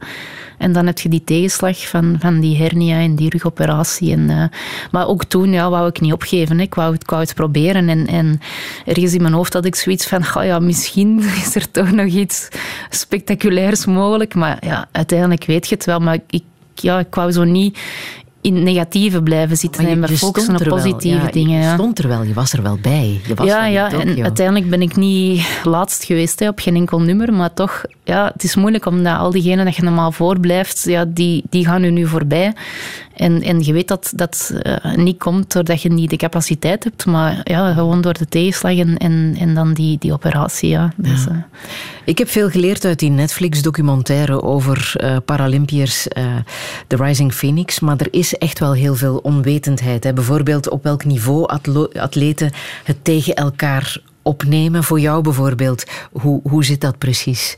En dan heb je die tegenslag van, van die hernia en die rugoperatie. En, eh, maar ook toen ja, wou ik niet opgeven. Ik, wou, ik wou het proberen. En, en ergens in mijn hoofd had ik zoiets van, "Goh, ja, misschien is er toch nog iets spectaculairs mogelijk. Maar ja, uiteindelijk weet je het wel. Maar ik, ja, ik wou zo niet in het negatieve blijven zitten en me focussen op wel. positieve Ja, dingen. Je ja. stond er wel, je was er wel bij. Je was ja, ja, en uiteindelijk ben ik niet laatst geweest hè, op geen enkel nummer, maar toch, ja, het is moeilijk omdat al diegenen dat je normaal voorblijft, ja, die, die gaan er nu voorbij. En, en je weet dat dat eh, niet komt doordat je niet de capaciteit hebt, maar ja, gewoon door de tegenslag en, en, en dan die, die operatie. Ja. Dus, eh, Ik heb veel geleerd uit die Netflix-documentaire over eh Paralympiërs, The Rising Phoenix. Maar er is echt wel heel veel onwetendheid. Hè. Bijvoorbeeld op welk niveau atleten het tegen elkaar opnemen. Voor jou bijvoorbeeld, hoe, hoe zit dat precies?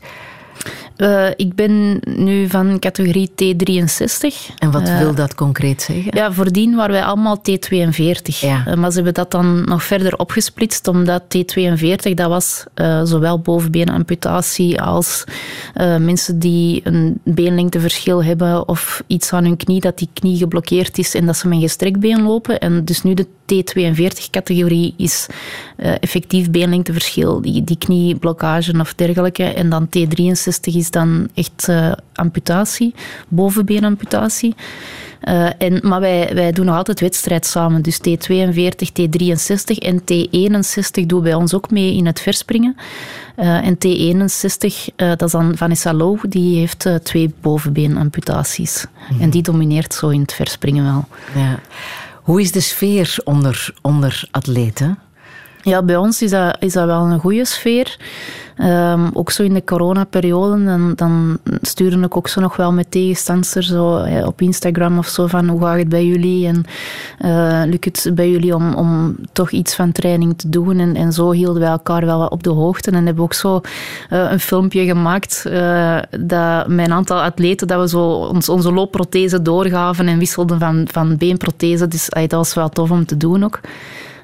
Eh, ik ben nu van categorie T63. En wat Eh, wil dat concreet zeggen? Ja, voordien waren wij allemaal T42. Eh, Maar ze hebben dat dan nog verder opgesplitst, omdat T42, dat was zowel bovenbeenamputatie als mensen die een beenlengteverschil hebben of iets aan hun knie, dat die knie geblokkeerd is en dat ze met een gestrekt been lopen. En dus nu de T42-categorie is eh, effectief beenlengteverschil, die, die knieblokkage of dergelijke. En dan T63 is dan echt eh, amputatie, bovenbeenamputatie. Eh, en, maar wij, wij doen nog altijd wedstrijd samen. Dus T42, T63 en T61 doen bij ons ook mee in het verspringen. En T61, eh, dat is dan Vanessa Low, die heeft twee bovenbeenamputaties. En die domineert zo in het verspringen wel. Ja. Hoe is de sfeer onder, onder atleten? Ja, bij ons is dat, is dat wel een goede sfeer. Ehm, ook zo in de coronaperiode, dan, dan stuurde ik ook zo nog wel met tegenstanders zo, eh, op Instagram of zo van hoe gaat het bij jullie en eh, lukt het bij jullie om, om toch iets van training te doen. En, en zo hielden wij elkaar wel wat op de hoogte en hebben ook zo eh, een filmpje gemaakt dat met een aantal atleten dat we zo ons, onze loopprothese doorgaven en wisselden van, van beenprothese. Dus dat was wel tof om te doen ook.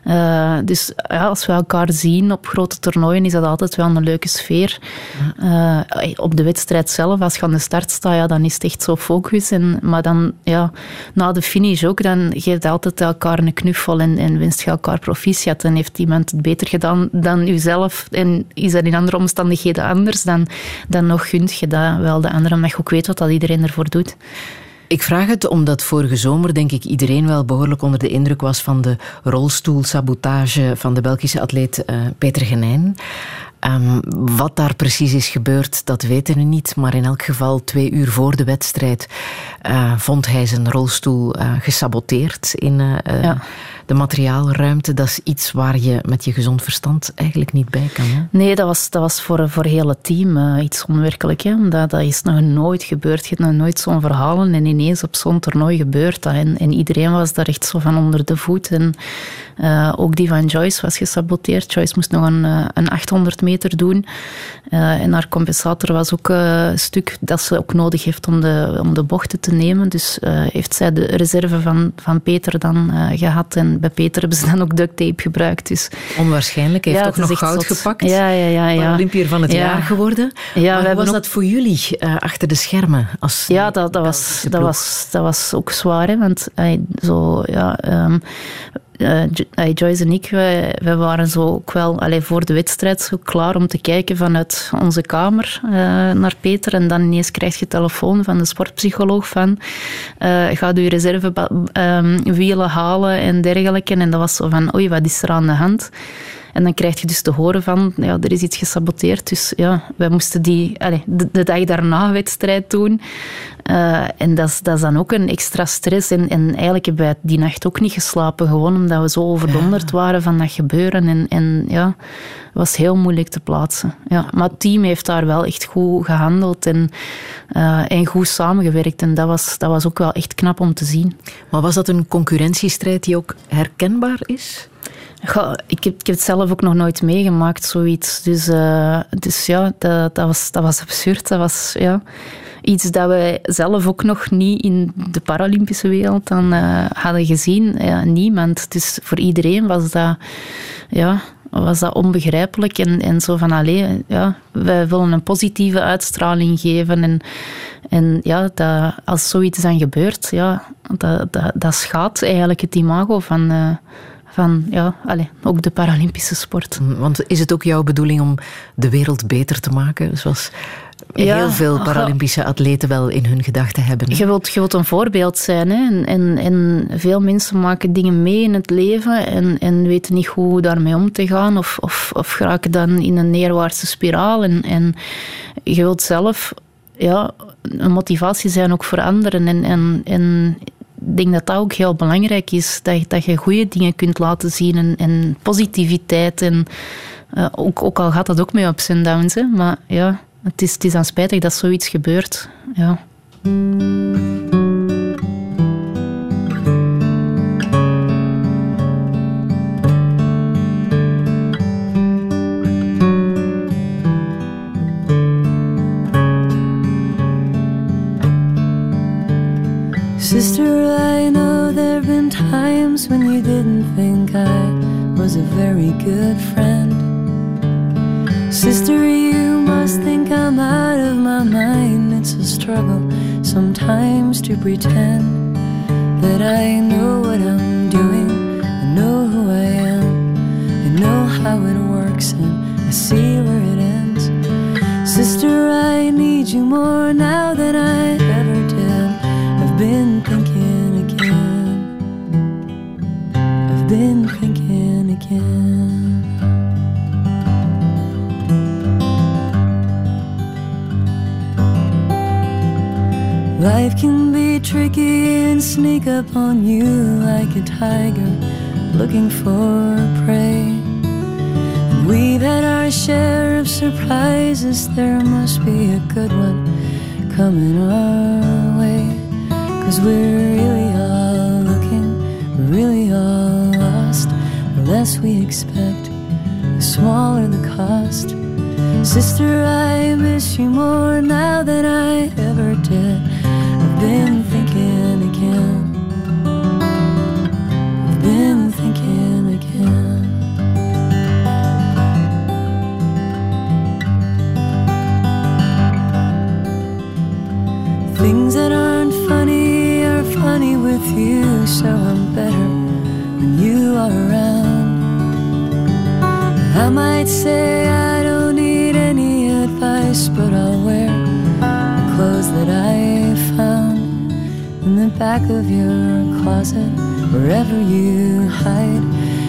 Eh, dus als we elkaar zien op grote toernooien, is dat altijd wel een leuke sfeer. Eh, op de wedstrijd zelf, als je aan de start staat, ja, dan is het echt zo focus. En, maar dan, ja, na de finish ook, dan geeft altijd elkaar een knuffel en, en wenst je elkaar proficiat. En heeft iemand het beter gedaan dan jezelf en is dat in andere omstandigheden anders, dan, dan nog gunt je dat wel de andere, omdat ook weet wat dat iedereen ervoor doet. Ik vraag het omdat vorige zomer, denk ik, iedereen wel behoorlijk onder de indruk was van de rolstoelsabotage van de Belgische atleet eh, Peter Genijn. Ehm, wat daar precies is gebeurd, dat weten we niet. Maar in elk geval, twee uur voor de wedstrijd, eh, vond hij zijn rolstoel eh, gesaboteerd in Ja. De materiaalruimte. Dat is iets waar je met je gezond verstand eigenlijk niet bij kan. Hè? Nee, dat was, dat was voor, voor het team eh, iets onwerkelijk. Hè? Omdat dat is nog nooit gebeurd. Je hebt nog nooit zo'n verhalen en ineens op zo'n toernooi gebeurt dat. En, en iedereen was daar echt zo van onder de voet. Eh, ook die van Joyce was gesaboteerd. Joyce moest nog een, eh, een 800 meter doen. En haar compensator was ook een stuk dat ze ook nodig heeft om de, om de bochten te nemen. Dus heeft zij de reserve van, van Peter dan eh, gehad. En bij Peter hebben ze dan ook duct tape gebruikt. Dus, Onwaarschijnlijk. Hij heeft toch nog goud zot. gepakt. Ja, ja, ja. ja. Paralympiër van het Ja. jaar geworden. Ja, maar hoe was ook- dat voor jullie eh, achter de schermen? Als Ja, dat, dat, was, dat, was, dat was ook zwaar. Hè, want eh, zo, ja, ehm, eh, Joyce en ik, wij, waren zo ook wel voor de wedstrijd zo klaar om te kijken vanuit onze kamer eh, naar Peter. En dan ineens krijg je telefoon van de sportpsycholoog van eh ga je reservewielen halen en dergelijke. En dat was zo van, oei, wat is er aan de hand? En dan krijg je dus te horen van, ja, er is iets gesaboteerd. Dus ja, wij moesten die, allee, de, de dag daarna wedstrijd doen. Eh, en dat is, dat is dan ook een extra stress. En, en eigenlijk hebben wij die nacht ook niet geslapen, gewoon omdat we zo overdonderd waren van dat gebeuren. En, en ja, het was heel moeilijk te plaatsen. Ja, maar het team heeft daar wel echt goed gehandeld en, eh, en goed samengewerkt. En dat was, dat was ook wel echt knap om te zien. Maar was dat een concurrentiestrijd die ook herkenbaar is? Goh, ik, heb, ik heb het zelf ook nog nooit meegemaakt, zoiets. Dus, eh, dus ja, dat, dat, was, dat was absurd. Dat was ja, iets dat wij zelf ook nog niet in de Paralympische wereld dan, eh, hadden gezien. Ja, niemand. Dus voor iedereen was dat, ja, was dat onbegrijpelijk. En, en zo van, allee, ja, wij willen een positieve uitstraling geven. En, en ja, dat, als zoiets dan gebeurt, ja, dat, dat, dat schaadt eigenlijk het imago van... eh, van ja, allez, ook de Paralympische sport. Want is het ook jouw bedoeling om de wereld beter te maken? Zoals Ja, heel veel Paralympische atleten wel in hun gedachten hebben. hè? Je wilt, je wilt een voorbeeld zijn. Hè? En, en, en veel mensen maken dingen mee in het leven en, en weten niet hoe daarmee om te gaan. Of, of, of geraken dan in een neerwaartse spiraal. En, en je wilt zelf ja, een motivatie zijn ook voor anderen. En, en, en ik denk dat dat ook heel belangrijk is. Dat, je- dat je goede dingen kunt laten zien en, en positiviteit. En, eh, ook, ook al gaat dat ook met ups en downs. Hè, maar ja, het is, het is dan spijtig dat zoiets gebeurt. Ja. Sister, I know there have been times when you didn't think I was a very good friend. Sister, you must think I'm out of my mind. It's a struggle sometimes to pretend that I know what I'm doing. I know who I am. I know how it works and I see where it ends. Sister, I need you more now tricky and sneak up on you like a tiger looking for prey. And we've had our share of surprises, there must be a good one coming our way. Cause we're really all looking, really all lost. The less we expect, the smaller the cost. Sister, I miss you more now than I ever did. I've been again. I've been thinking again. Things that aren't funny are funny with you, so I'm better when you are around. I might say I don't need any advice, but I'll wear the clothes that I back of your closet, wherever you hide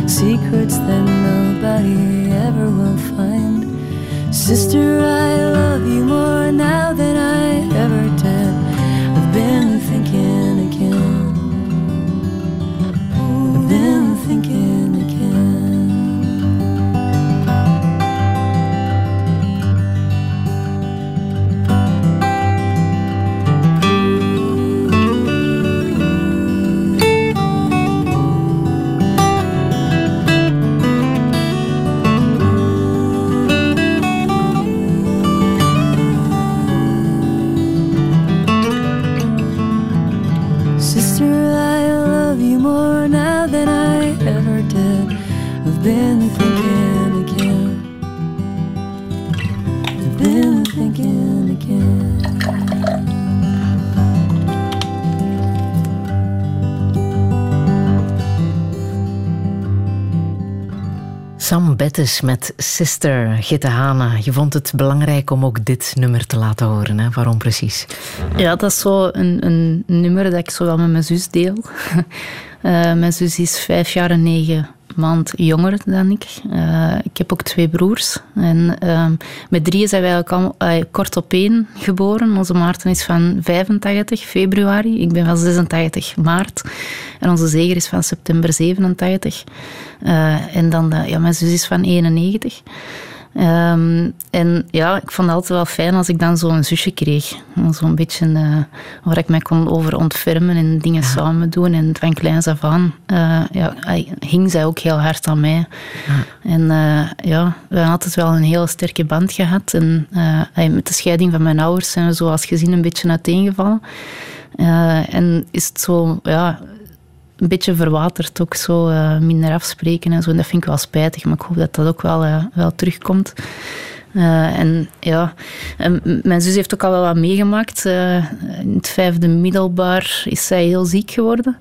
secrets that nobody ever will find. Sister, I love you more now Met Sister Gitte Hana. Je vond het belangrijk om ook dit nummer te laten horen. Hè? Waarom precies? Ja, dat is zo een, een nummer dat ik zo wel met mijn zus deel. Eh, mijn zus is vijf jaar en negen maand jonger dan ik. Eh, ik heb ook twee broers. En ehm, met drieën zijn wij al, kort op één geboren. Onze Maarten is van 85 februari. Ik ben van 86 maart. En onze zeger is van september 87. Eh, en dan, ja, mijn zus is van 91. Ehm, en ja, ik vond het altijd wel fijn als ik dan zo'n zusje kreeg. Zo'n beetje eh, waar ik mij kon over ontfermen en dingen samen doen. En van kleins af aan eh, ja, hing zij ook heel hard aan mij. En eh, ja, we hebben altijd wel een hele sterke band gehad. En met de scheiding van mijn ouders zijn we zoals gezien een beetje uiteengevallen. En is het zo, ja, een beetje verwaterd ook zo, eh, minder afspreken en zo. En dat vind ik wel spijtig, maar ik hoop dat dat ook wel, eh, wel terugkomt. Eh, en ja, mijn zus heeft ook al wel wat meegemaakt. In het vijfde middelbaar is zij heel ziek geworden.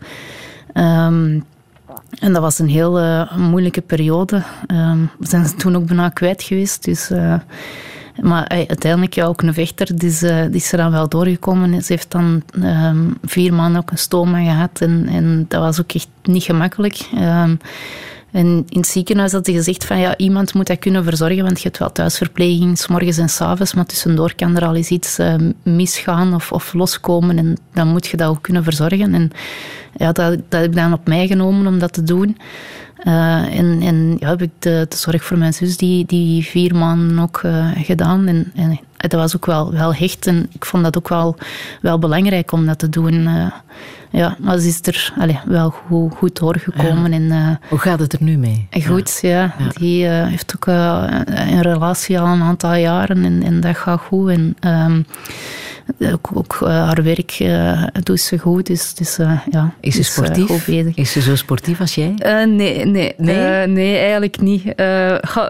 Ehm, en dat was een heel moeilijke periode. Ehm, we zijn ze toen ook bijna kwijt geweest. Dus, maar uiteindelijk ja, ook een vechter, die is, eh, die is er dan wel doorgekomen. Ze heeft dan ehm, vier maanden ook een stoma gehad. En, en dat was ook echt niet gemakkelijk. Ehm, En in het ziekenhuis had hij gezegd van ja, iemand moet dat kunnen verzorgen, want je hebt wel thuisverpleging, s morgens en s avonds, maar tussendoor kan er al eens iets uh, misgaan of, of loskomen en dan moet je dat ook kunnen verzorgen. En ja, dat, dat heb ik dan op mij genomen om dat te doen. Uh, en, en ja, heb ik de, de, zorg voor mijn zus die, die vier maanden ook uh, gedaan. En, en, dat was ook wel, wel hecht. En ik vond dat ook wel, wel belangrijk om dat te doen. Uh, ja, maar ze is er allez, wel goed, goed doorgekomen. En, Hoe gaat het er nu mee? Goed, ja. ja. Die heeft ook een relatie al een aantal jaren en, en dat gaat goed. En, um, ook, ook uh, haar werk uh, doet ze goed. Dus, dus uh, ja, is ze sportief? is ze zo sportief als jij? nee, nee, nee? nee, eigenlijk niet.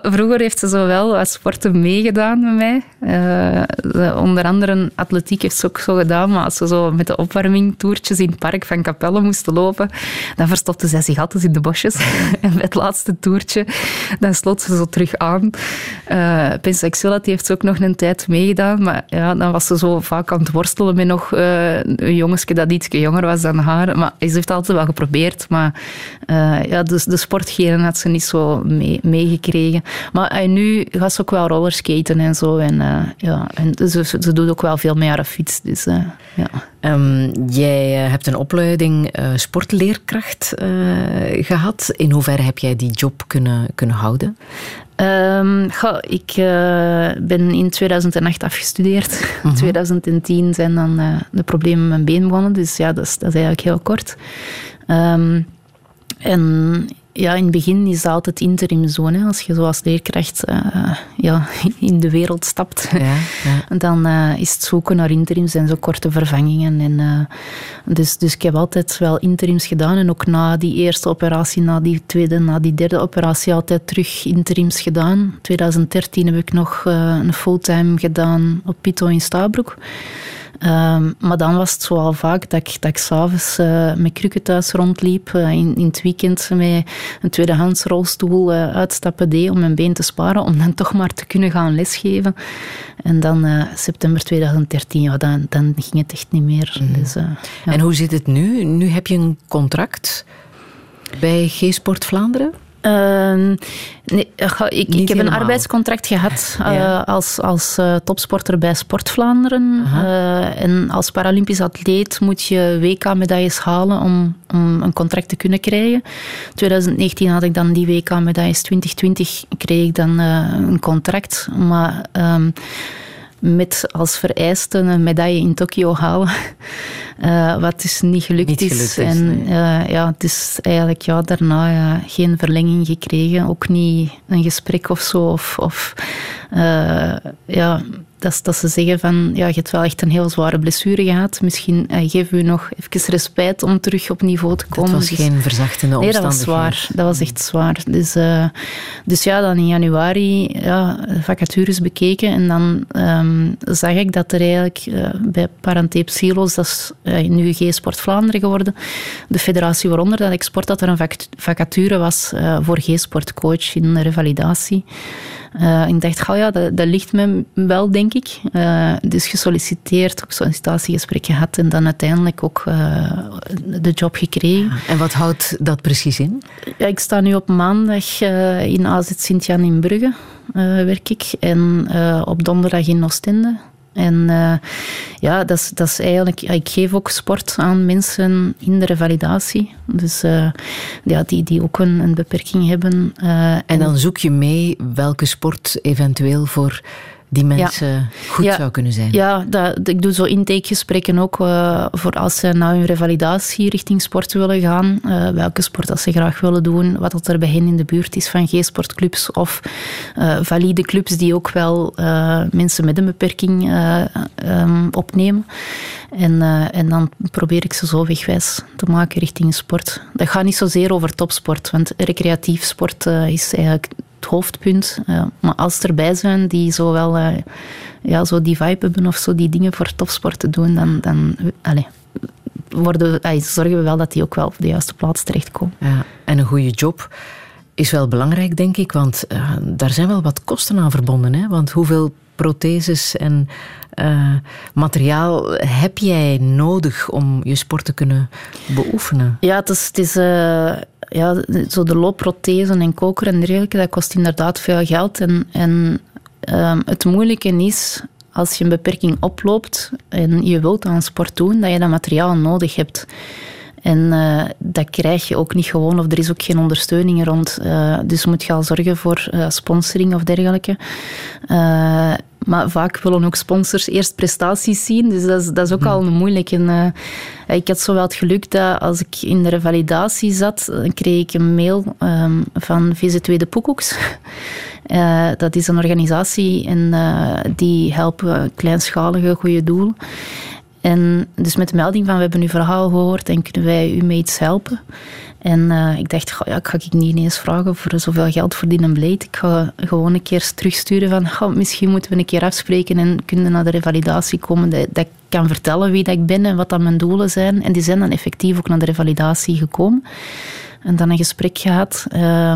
vroeger heeft ze zo wel wat sporten meegedaan met mij. onder andere atletiek heeft ze ook zo gedaan. Maar als ze zo met de opwarming toertjes in het park van Capelle moesten lopen, dan verstopte zij zich altijd in de bosjes. en bij het laatste toertje, dan sloot ze zo terug aan. Uh, heeft ze ook nog een tijd meegedaan. Maar ja, dan was ze zo vaak aan het worstelen met nog uh, een jongensje dat iets jonger was dan haar. Maar ze heeft altijd wel geprobeerd. Maar uh, ja, dus de sportgenen had ze niet zo meegekregen. Mee maar uh, nu gaat ze ook wel rollerskaten en zo. En, ja, en ze, ze doet ook wel veel meer haar fiets. Dus, ja. Um, jij hebt een opleiding sportleerkracht gehad. In hoeverre heb jij die job kunnen, kunnen houden? Um, goh, ik uh, ben in 2008 afgestudeerd. In uh -huh. 2010 zijn dan uh, de problemen met mijn been begonnen. Dus ja, dat is, dat is eigenlijk heel kort. Um, en ja, in het begin is altijd interim zo. Hè. Als je zoals leerkracht uh, ja, in de wereld stapt, ja, ja. dan uh, is het zoeken naar interims en zo korte vervangingen. En, uh, dus, dus ik heb altijd wel interims gedaan. En ook na die eerste operatie, na die tweede, na die derde operatie, altijd terug interims gedaan. In 2013 heb ik nog een fulltime gedaan op Pito in Stabroek. Um, maar dan was het zo al vaak dat ik, dat ik s'avonds uh, met krukken thuis rondliep. Uh, in, in het weekend met een tweedehands rolstoel uh, uitstappen deed om mijn been te sparen. Om dan toch maar te kunnen gaan lesgeven. En dan september 2013, ja, dan, dan ging het echt niet meer. Mm. Dus, ja. En hoe zit het nu? Nu heb je een contract bij G-Sport Vlaanderen? Uh, nee, ik, ik heb een arbeidscontract gehad uh, ja. als, als uh, topsporter bij Sport Vlaanderen. En als Paralympisch atleet moet je WK-medailles halen om, om een contract te kunnen krijgen. 2019 had ik dan die WK-medailles, 2020 kreeg ik dan een contract. Maar um, met als vereiste een medaille in Tokio halen. Uh, wat dus niet gelukt, niet gelukt is. En uh, ja, het is eigenlijk ja, daarna geen verlenging gekregen. Ook niet een gesprek of zo. Of, of uh, ja, dat, dat ze zeggen van, ja, je hebt wel echt een heel zware blessure gehad. Misschien uh, geven we nog even respijt om terug op niveau te komen. Dat was dus, geen verzachtende nee, omstandigheid. dat was zwaar. Dat was echt zwaar. Dus, uh, dus ja, dan in januari ja, vacatures bekeken en dan um, zag ik dat er eigenlijk uh, bij Parantape Silos, dat is nu G-Sport Vlaanderen geworden, de federatie waaronder dat ik sport, dat er een vacature was voor G-Sportcoach in revalidatie. Ik dacht, oh ja, dat, dat, ligt me wel, denk ik. Uh, dus gesolliciteerd, ook sollicitatiegesprek gehad en dan uiteindelijk ook uh, de job gekregen. En wat houdt dat precies in? Ja, ik sta nu op maandag in AZ Sint-Jan in Brugge, werk ik. En op donderdag in Oostende. En uh, ja, dat is, dat is eigenlijk... Ik geef ook sport aan mensen in de revalidatie. Dus uh, ja, die, die ook een, een beperking hebben. Uh, en dan zoek je mee welke sport eventueel voor die mensen ja. goed ja. zou kunnen zijn. Ja, dat, ik doe zo intakegesprekken ook uh, voor als ze na hun revalidatie richting sport willen gaan. Uh, welke sport dat ze graag willen doen. Wat dat er bij hen in de buurt is van G-sportclubs of uh, valide clubs die ook wel mensen met een beperking um, opnemen. En, en dan probeer ik ze zo wegwijs te maken richting sport. Dat gaat niet zozeer over topsport, want recreatief sport is eigenlijk het hoofdpunt. Uh, maar als er erbij zijn die zo wel uh, ja, zo die vibe hebben of zo die dingen voor topsport te doen, dan, dan allez, worden, zorgen we wel dat die ook wel op de juiste plaats terechtkomen. Ja, en een goede job is wel belangrijk, denk ik, want uh, daar zijn wel wat kosten aan verbonden. Hè? Want hoeveel protheses en eh, materiaal heb jij nodig om je sport te kunnen beoefenen? Ja, het is, het is eh, ja, zo de loopprothesen en koker en dergelijke, dat kost inderdaad veel geld. En, en ehm, het moeilijke is, als je een beperking oploopt en je wilt aan sport doen, dat je dat materiaal nodig hebt. En eh, dat krijg je ook niet gewoon, of er is ook geen ondersteuning rond. Uh, dus moet je al zorgen voor uh, sponsoring of dergelijke. maar vaak willen ook sponsors eerst prestaties zien, dus dat is, dat is ook al moeilijk. En, ik had zo wel het geluk dat als ik in de revalidatie zat, dan kreeg ik een mail um, van VZ2 de Poekoeks. dat is een organisatie en die helpen kleinschalige goede doelen. En dus met de melding van we hebben uw verhaal gehoord en kunnen wij u mee iets helpen. En uh, ik dacht, ja, ik ga ik niet ineens vragen voor zoveel geld verdienen bleed. Ik ga gewoon een keer terugsturen van, misschien moeten we een keer afspreken en kunnen naar de revalidatie komen. Dat, dat ik kan vertellen wie dat ik ben en wat dat mijn doelen zijn. En die zijn dan effectief ook naar de revalidatie gekomen. En dan een gesprek gehad. Uh,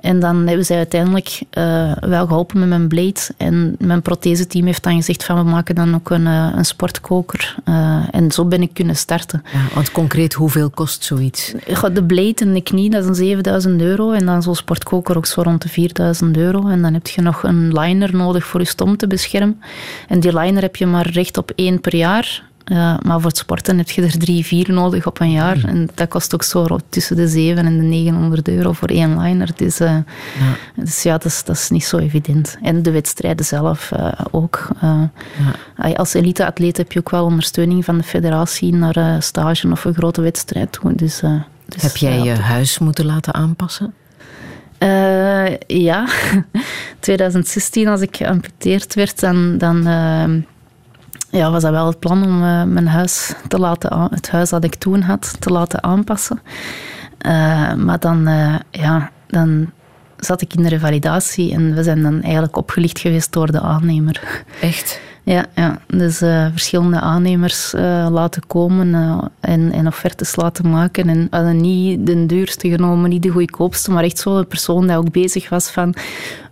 en dan hebben zij uiteindelijk uh, wel geholpen met mijn blade. En mijn protheseteam heeft dan gezegd van we maken dan ook een, uh, een sportkoker. Uh, en zo ben ik kunnen starten. Ja, want concreet, hoeveel kost zoiets? De blade en de knie, dat is een 7000 euro. En dan zo'n sportkoker ook zo rond de 4000 euro. En dan heb je nog een liner nodig voor je stom te beschermen. En die liner heb je maar recht op één per jaar. Uh, maar voor het sporten heb je er drie, vier nodig op een jaar. En dat kost ook zo tussen de 7 en de 900 euro voor één liner. Dus, uh, ja. dus ja, dat is, dat is niet zo evident. En de wedstrijden zelf uh, ook. Ja. Als elite-atleet heb je ook wel ondersteuning van de federatie naar stage of een grote wedstrijd toe. Dus, dus, heb jij je huis moeten laten aanpassen? ja, 2016 als ik geamputeerd werd, dan, dan ja, was dat wel het plan om uh, mijn huis te laten aan, het huis dat ik toen had te laten aanpassen. Uh, maar dan, uh, ja, dan zat ik in de revalidatie en we zijn dan eigenlijk opgelicht geweest door de aannemer. Echt? Ja, ja. dus verschillende aannemers laten komen en, en offertes laten maken. En hadden niet de duurste genomen, niet de goedkoopste, maar echt zo'n persoon die ook bezig was van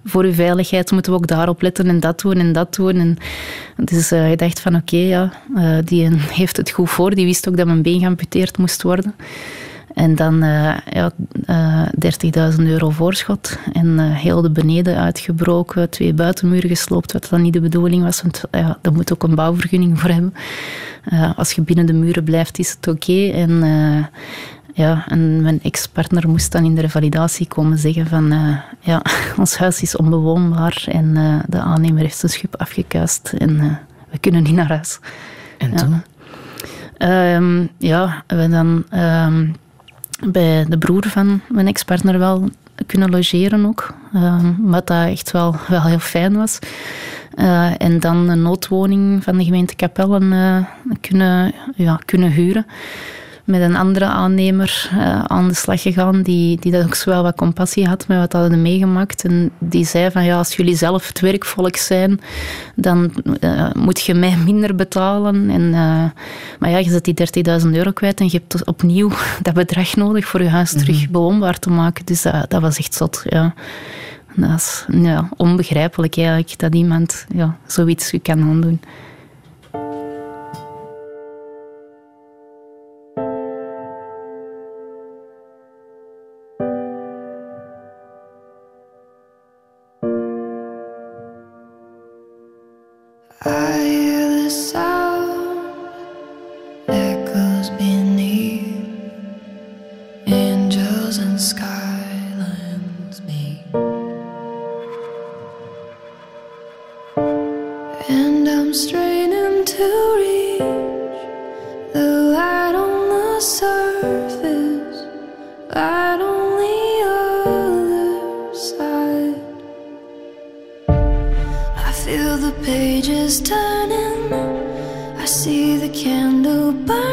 voor uw veiligheid moeten we ook daarop letten en dat doen en dat doen. En dus je dacht van oké, ja, die heeft het goed voor. Die wist ook dat mijn been geamputeerd moest worden. En dan uh, ja, uh, 30.000 euro voorschot. En heel de beneden uitgebroken, twee buitenmuren gesloopt, wat dan niet de bedoeling was. Want ja, daar moet ook een bouwvergunning voor hebben. als je binnen de muren blijft, is het oké. En, ja, en mijn ex-partner moest dan in de revalidatie komen zeggen van... ja, ons huis is onbewoonbaar en de aannemer heeft zijn schip afgekuist. En we kunnen niet naar huis. En toen? Um, ja, we dan... Um, bij de broer van mijn ex-partner wel kunnen logeren ook. Uh, wat dat echt wel, wel heel fijn was. Uh, en dan een noodwoning van de gemeente Capellen uh, kunnen, ja, kunnen huren met een andere aannemer uh, aan de slag gegaan, die, die dat ook zo wel wat compassie had met wat hadden meegemaakt. En die zei van, ja, als jullie zelf het werkvolk zijn, dan uh, moet je mij minder betalen. En, uh, maar ja, je zet die 30.000 euro kwijt en je hebt opnieuw dat bedrag nodig voor je huis terug mm bewoonbaar te maken. Dus dat, dat was echt zot, ja. Dat is ja, onbegrijpelijk eigenlijk, dat iemand ja, zoiets kan aandoen. pages turning. I see the candle burn.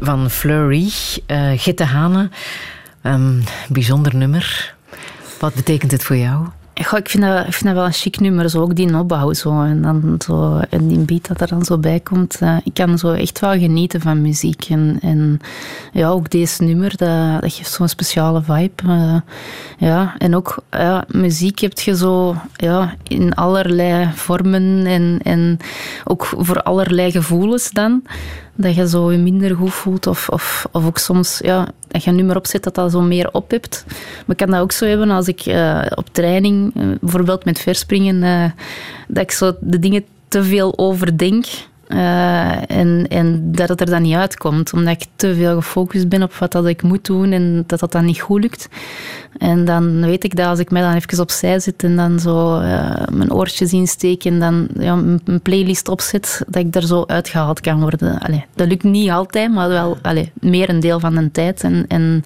Van Fleury. Uh, Gitte Hane, um, bijzonder nummer. Wat betekent het voor jou? Ik, vind dat, ik vind dat wel een chic nummer, zo ook die opbouw. Zo, en, dan zo, en die beat dat er dan zo bij komt. Uh, ik kan zo echt wel genieten van muziek. En, en ja, ook deze nummer, dat, geeft zo'n speciale vibe. Uh, ja, en ook ja, muziek heb je zo ja, in allerlei vormen en, en ook voor allerlei gevoelens dan dat je zo minder goed voelt. Of, of, of ook soms ja, dat je een nummer opzet dat dat zo meer ophebt. Maar ik kan dat ook zo hebben als ik uh, op training, uh, bijvoorbeeld met verspringen, uh, dat ik zo de dingen te veel overdenk. Uh, en, en dat het er dan niet uitkomt, omdat ik te veel gefocust ben op wat dat ik moet doen en dat dat dan niet goed lukt. En dan weet ik dat als ik mij dan even opzij zit en dan zo uh, mijn oortjes insteek en dan ja, een playlist opzet, dat ik er zo uitgehaald kan worden. Allee, dat lukt niet altijd, maar wel allee, meer een deel van de tijd. En, en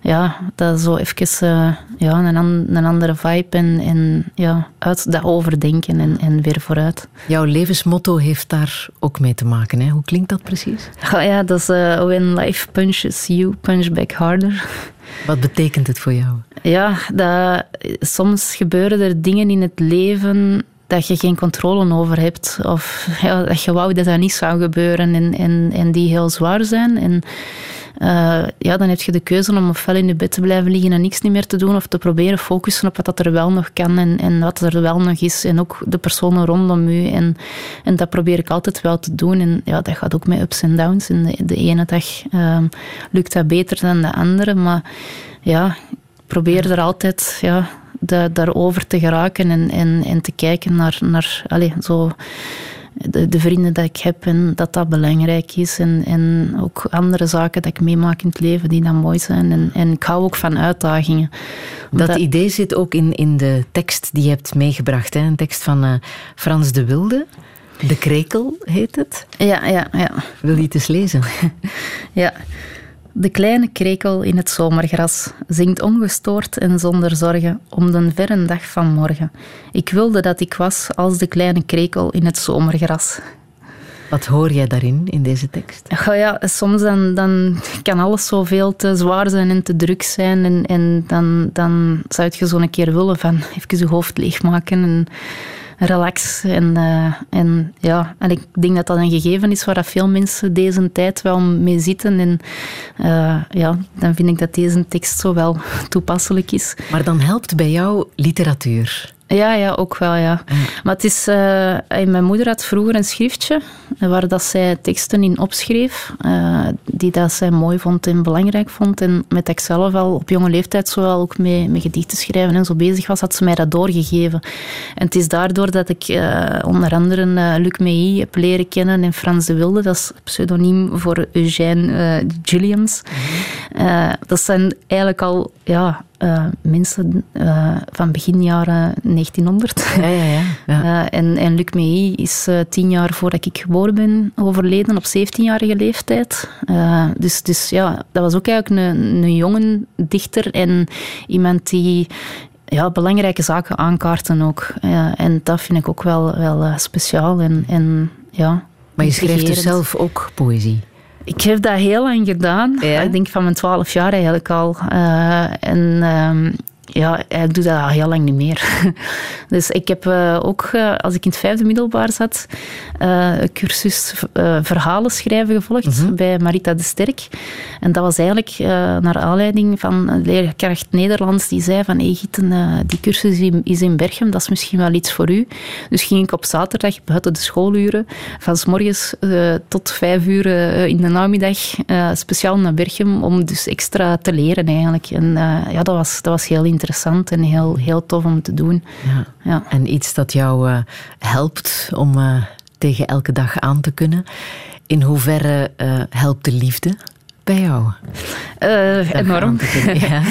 ja, dat zo even uh, ja, een, een, andere vibe en, en ja, uit dat overdenken en, en weer vooruit. Jouw levensmotto heeft daar ook mee te maken. Hè? Hoe klinkt dat precies? Ja, dat is uh, when life punches you, punch back harder. Wat betekent het voor jou? Ja, dat, soms gebeuren er dingen in het leven dat je geen controle over hebt. Of ja, dat je wou dat dat niet zou gebeuren en, en, en die heel zwaar zijn. En uh, ja, dan heb je de keuze om ofwel in je bed te blijven liggen en niks niet meer te doen, of te proberen focussen op wat dat er wel nog kan en, en wat er wel nog is. En ook de personen rondom je. En, en dat probeer ik altijd wel te doen. En ja, dat gaat ook met ups en downs. En de, de ene dag uh, lukt dat beter dan de andere. Maar ja, probeer er altijd ja, de, daarover te geraken en, en, en te kijken naar, naar allez, zo de, de, vrienden dat ik heb en dat dat belangrijk is. En, en ook andere zaken dat ik meemaak in het leven die dan mooi zijn. En, en ik hou ook van uitdagingen. Dat, idee zit ook in, in de tekst die je hebt meegebracht. Hè? Een tekst van uh, Frans de Wilde. De Krekel heet het. Ja, ja, ja. Wil je het eens lezen? ja. De kleine krekel in het zomergras zingt ongestoord en zonder zorgen om de verre dag van morgen. Ik wilde dat ik was als de kleine krekel in het zomergras. Wat hoor jij daarin, in deze tekst? Oh ja, soms dan, dan kan alles zoveel te zwaar zijn en te druk zijn. En, en dan, dan zou je zo een keer willen van even je hoofd leegmaken en relax. En, uh, en, ja, en ik denk dat dat een gegeven is waar veel mensen deze tijd wel mee zitten. En uh, ja, dan vind ik dat deze tekst zo wel toepasselijk is. Maar dan helpt bij jou literatuur. Ja, ja, ook wel, ja. Maar het is... Uh, mijn moeder had vroeger een schriftje waar dat zij teksten in opschreef, uh, die dat zij mooi vond en belangrijk vond. En met ik zelf al op jonge leeftijd zo ook mee, met gedichten schrijven en zo bezig was, had ze mij dat doorgegeven. En het is daardoor dat ik uh, onder andere Luc Meilly heb leren kennen en Frans de Wilde, dat is pseudoniem voor Eugène Gilliams. Mm dat zijn eigenlijk al ja, uh, mensen uh, van begin jaren 1900. Ja, ja, ja. ja. Uh, en, en Luc Meilly is tien jaar voordat ik geboren ben overleden, op 17-jarige leeftijd. dus, dus ja, dat was ook eigenlijk een, een jonge dichter en iemand die ja, belangrijke zaken aankaarten ook. en dat vind ik ook wel, wel speciaal. En, en, ja, maar je schrijft dus zelf ook poëzie? Ik heb dat heel lang gedaan. Ja? Ik denk van mijn twaalf jaar eigenlijk al. Uh, en um, ja, ik doe dat al heel lang niet meer. dus ik heb uh, ook, uh, als ik in het vijfde middelbaar zat, uh, een cursus verhalen schrijven gevolgd -hmm. bij Marita de Sterk. En dat was eigenlijk naar aanleiding van een leerkracht Nederlands die zei van hey Gitten, die cursus is in Berchem, dat is misschien wel iets voor u. Dus ging ik op zaterdag buiten de schooluren van s morgens tot vijf uur in de namiddag speciaal naar Berchem om dus extra te leren eigenlijk. En ja, dat was, dat was heel interessant en heel, heel tof om te doen. Ja. Ja. En iets dat jou uh, helpt om uh, tegen elke dag aan te kunnen. In hoeverre uh, helpt de liefde bij jou? Eh, enorm. Ja.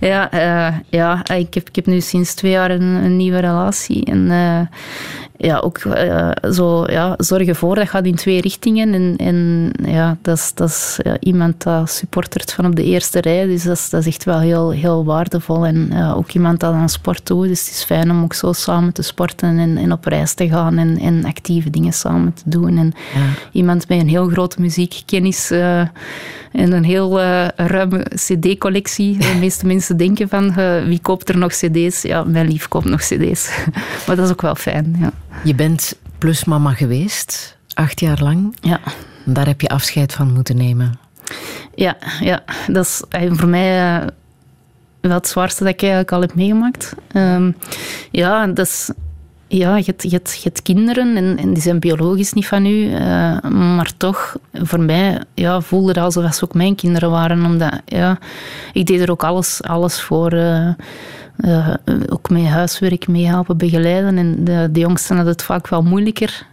ja, eh, ja ik, heb, ik heb nu sinds twee jaar een, een nieuwe relatie. En eh, ja, ook zo ja, zorgen voor, dat gaat in twee richtingen. En, en ja, dat is, dat is ja, iemand dat supportert van op de eerste rij. Dus dat is, dat is echt wel heel, heel waardevol. En ook iemand dat aan sport doet. Dus het is fijn om ook zo samen te sporten en, en op reis te gaan en, en actieve dingen samen te doen. En iemand met een heel grote muziekkennis en een heel eh, ruime cd-collectie. De meeste mensen denken van, eh, wie koopt er nog cd's? Ja, mijn lief koopt nog cd's. maar dat is ook wel fijn, ja. Je bent plusmama geweest, acht jaar lang. Ja. Daar heb je afscheid van moeten nemen. Ja, ja dat is eh, voor mij wel het zwaarste dat ik eigenlijk al heb meegemaakt. Ehm, ja, dat is... Ja, je hebt, je, hebt, je hebt kinderen en, die zijn biologisch niet van u. eh, maar toch, voor mij ja, voelde het alsof ze ook mijn kinderen waren. Omdat ja, ik deed er ook alles, alles voor. eh, eh, ook met huiswerk meehelpen, begeleiden. En de, de jongsten hadden het vaak wel moeilijker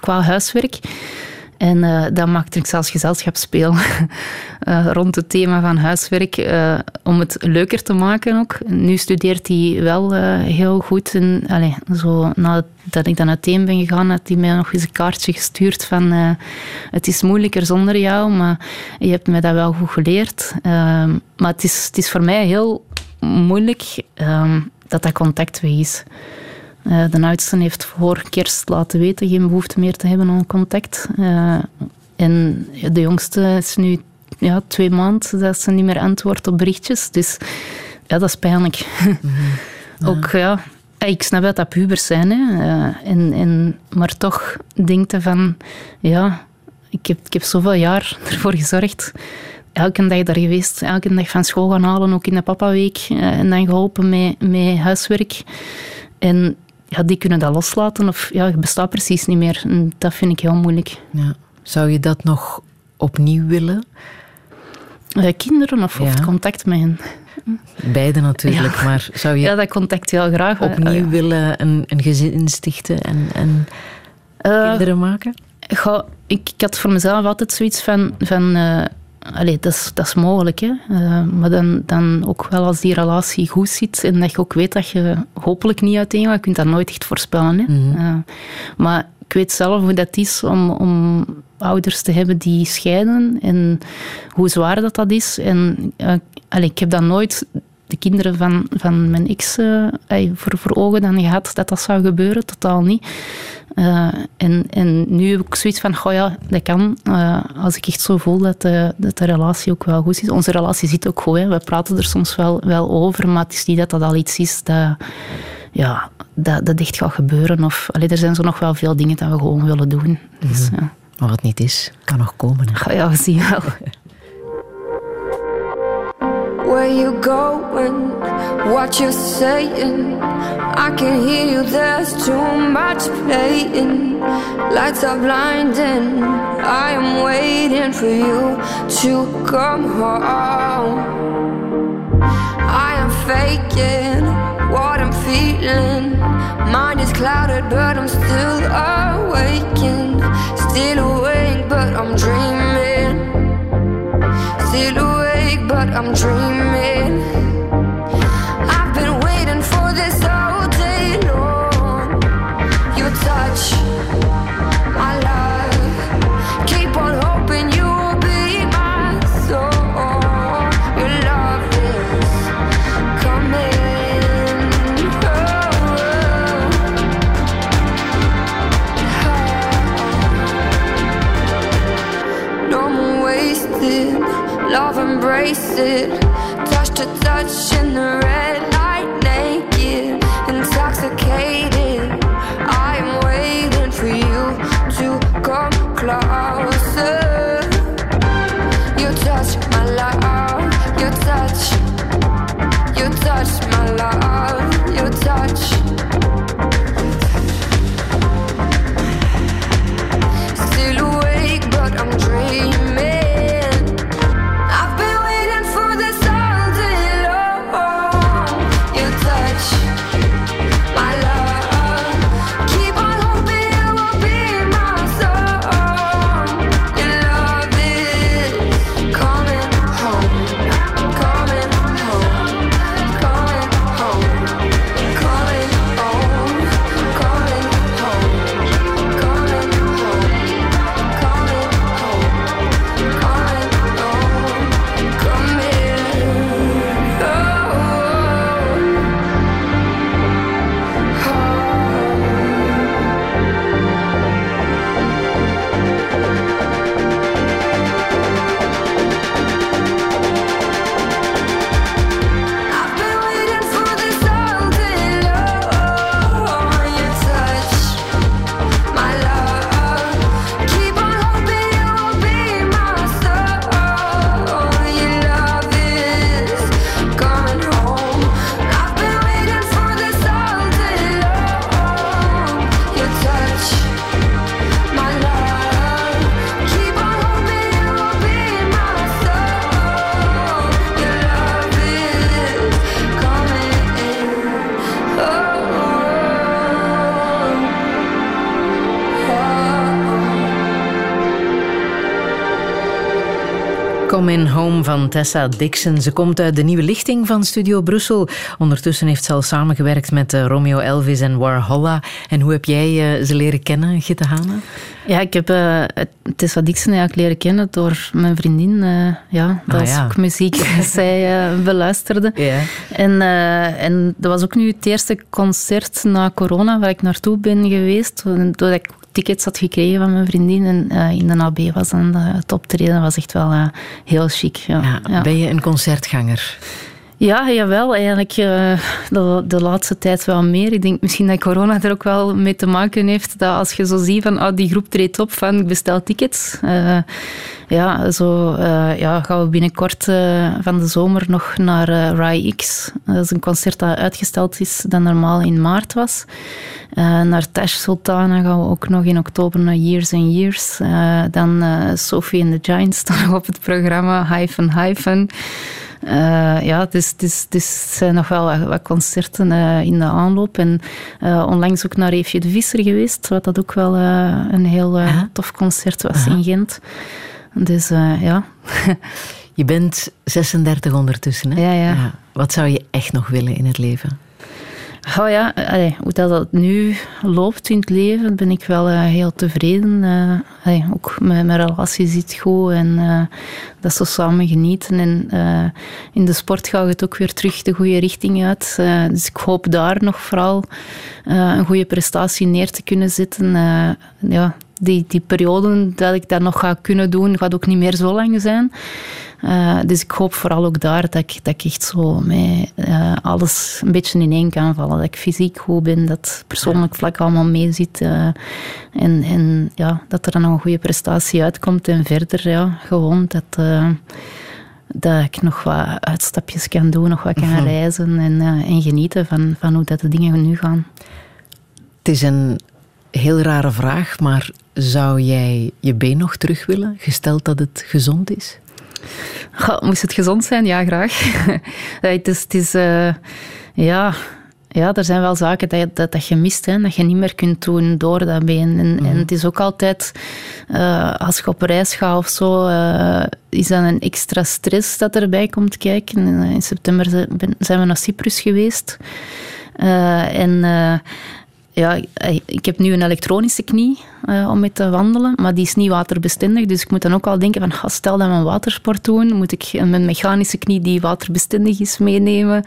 qua huiswerk. En eh, dat maakte ik zelfs gezelschapsspeel eh, rond het thema van huiswerk, eh, om het leuker te maken ook. Nu studeert hij wel heel goed. En, allee, zo, nadat ik dan uiteen ben gegaan, had hij mij nog eens een kaartje gestuurd van het is moeilijker zonder jou, maar je hebt mij dat wel goed geleerd. Ehm, maar het is, het is voor mij heel moeilijk ehm, dat dat contact weg is. Eh, de oudste heeft voor kerst laten weten geen behoefte meer te hebben aan contact. Eh, en de jongste is nu ja, twee maanden dat ze niet meer antwoordt op berichtjes. Dus ja, dat is pijnlijk. Ook ja, ik snap dat dat pubers zijn. Hè. Eh, en, en, maar toch denk je van, ja, ik heb, ik heb zoveel jaar ervoor gezorgd. Elke dag daar geweest, elke dag van school gaan halen, ook in de papaweek. eh, en dan geholpen met, met huiswerk. En ja, die kunnen dat loslaten of ja, het bestaat precies niet meer. En dat vind ik heel moeilijk. Ja. Zou je dat nog opnieuw willen? Eh, kinderen of, of Ja. het contact met hen? Beide natuurlijk, maar zou je Ja, dat contact heel graag. opnieuw willen een, een gezin stichten en, en Eh, kinderen maken? Goh, ik, ik had voor mezelf altijd zoiets van... van eh, allee, dat, is, dat is mogelijk, hè. Eh, maar dan, dan ook wel als die relatie goed zit en dat je ook weet dat je hopelijk niet uiteen gaat. Je kunt dat nooit echt voorspellen, hè. Eh, maar ik weet zelf hoe dat is om, om ouders te hebben die scheiden en hoe zwaar dat, dat is. En allee, ik heb dat nooit de kinderen van, van mijn ex eh, voor, voor ogen dan gehad dat dat zou gebeuren, totaal niet. Eh, en, en nu heb ik zoiets van, goh ja, dat kan. eh, als ik echt zo voel dat de, dat de relatie ook wel goed is. Onze relatie zit ook goed. Hè. We praten er soms wel, wel over, maar het is niet dat dat al iets is dat, ja, dat, dat echt gaat gebeuren. Of, allee, er zijn zo nog wel veel dingen dat we gewoon willen doen. Dus, ja. Maar wat niet is, kan nog komen. hè. Ja, we zien wel. Where you going? What you saying? I can hear you, there's too much playing. Lights are blinding. I am waiting for you to come home. I am faking what I'm feeling. Mind is clouded, but I'm still awakened. Still awake, but I'm dreaming. Still awake, but I'm dreaming. Embrace it. Touch to touch in the red Coming Home van Tessa Dixon. Ze komt uit de nieuwe lichting van Studio Brussel. Ondertussen heeft ze al samengewerkt met eh, Romeo Elvis en Warholla. En hoe heb jij eh, ze leren kennen, Gitte Hane? Ja, ik heb uh, Tessa Dixon eigenlijk leren kennen door mijn vriendin. Uh, ja, dat Ah, was ja. ook muziek zij uh, beluisterde. En, en dat was ook nu het eerste concert na corona waar ik naartoe ben geweest. Doordat ik tickets had gekregen van mijn vriendin en uh, in de AB was dan het optreden. Dat was echt wel uh, heel chic. Ja. Ben je een concertganger? Ja, jawel. Eigenlijk uh, de, de laatste tijd wel meer. Ik denk misschien dat corona er ook wel mee te maken heeft. Dat als je zo ziet van oh, die groep treedt op van ik bestel tickets. Uh, ja, zo uh, ja, gaan we binnenkort van de zomer nog naar Rai X. Dat is een concert dat uitgesteld is dat normaal in maart was. Naar Tash Sultana gaan we ook nog in oktober naar Years and Years. Dan Sophie and the Giants staan nog op het programma. Hyphen, hyphen. Uh, ja, het, is, het, is, het is, zijn nog wel wat, wat concerten uh, in de aanloop. En uh, onlangs ook naar Eefje de Visser geweest, wat dat ook wel een heel tof concert was in Gent. Dus ja. Je bent 36 ondertussen, hè? Ja, ja. Wat zou je echt nog willen in het leven? Oh ja, allee, hoe dat, dat nu loopt in het leven, ben ik wel uh, heel tevreden. Allee, ook mijn, mijn relatie zit goed en dat ze samen genieten. En in de sport gaat het ook weer terug de goede richting uit. dus ik hoop daar nog vooral een goede prestatie neer te kunnen zetten. ja, die, die periode dat ik dat nog ga kunnen doen, gaat ook niet meer zo lang zijn. Uh, dus ik hoop vooral ook daar dat ik, dat ik echt zo met uh, alles een beetje in één kan vallen. Dat ik fysiek goed ben, dat persoonlijk vlak allemaal mee zit. Uh, en, en ja, dat er dan nog een goede prestatie uitkomt. En verder, ja, gewoon dat, dat ik nog wat uitstapjes kan doen, nog wat kan Mhm. reizen en, en genieten van, van hoe dat de dingen nu gaan. Het is een heel rare vraag, maar zou jij je been nog terug willen, gesteld dat het gezond is? Goh, moest het gezond zijn? Ja, graag. het is, het is uh, ja, ja, er zijn wel zaken dat je, dat, dat je mist, hè, dat je niet meer kunt doen door dat been. En, mm. en het is ook altijd, uh, als je op reis gaat of zo, uh, is dat een extra stress dat erbij komt kijken. In september zijn we naar Cyprus geweest. en ja, ik heb nu een elektronische knie uh, om mee te wandelen, maar die is niet waterbestendig. Dus ik moet dan ook al denken van, ah, stel dat we een watersport doen, moet ik mijn mechanische knie die waterbestendig is meenemen.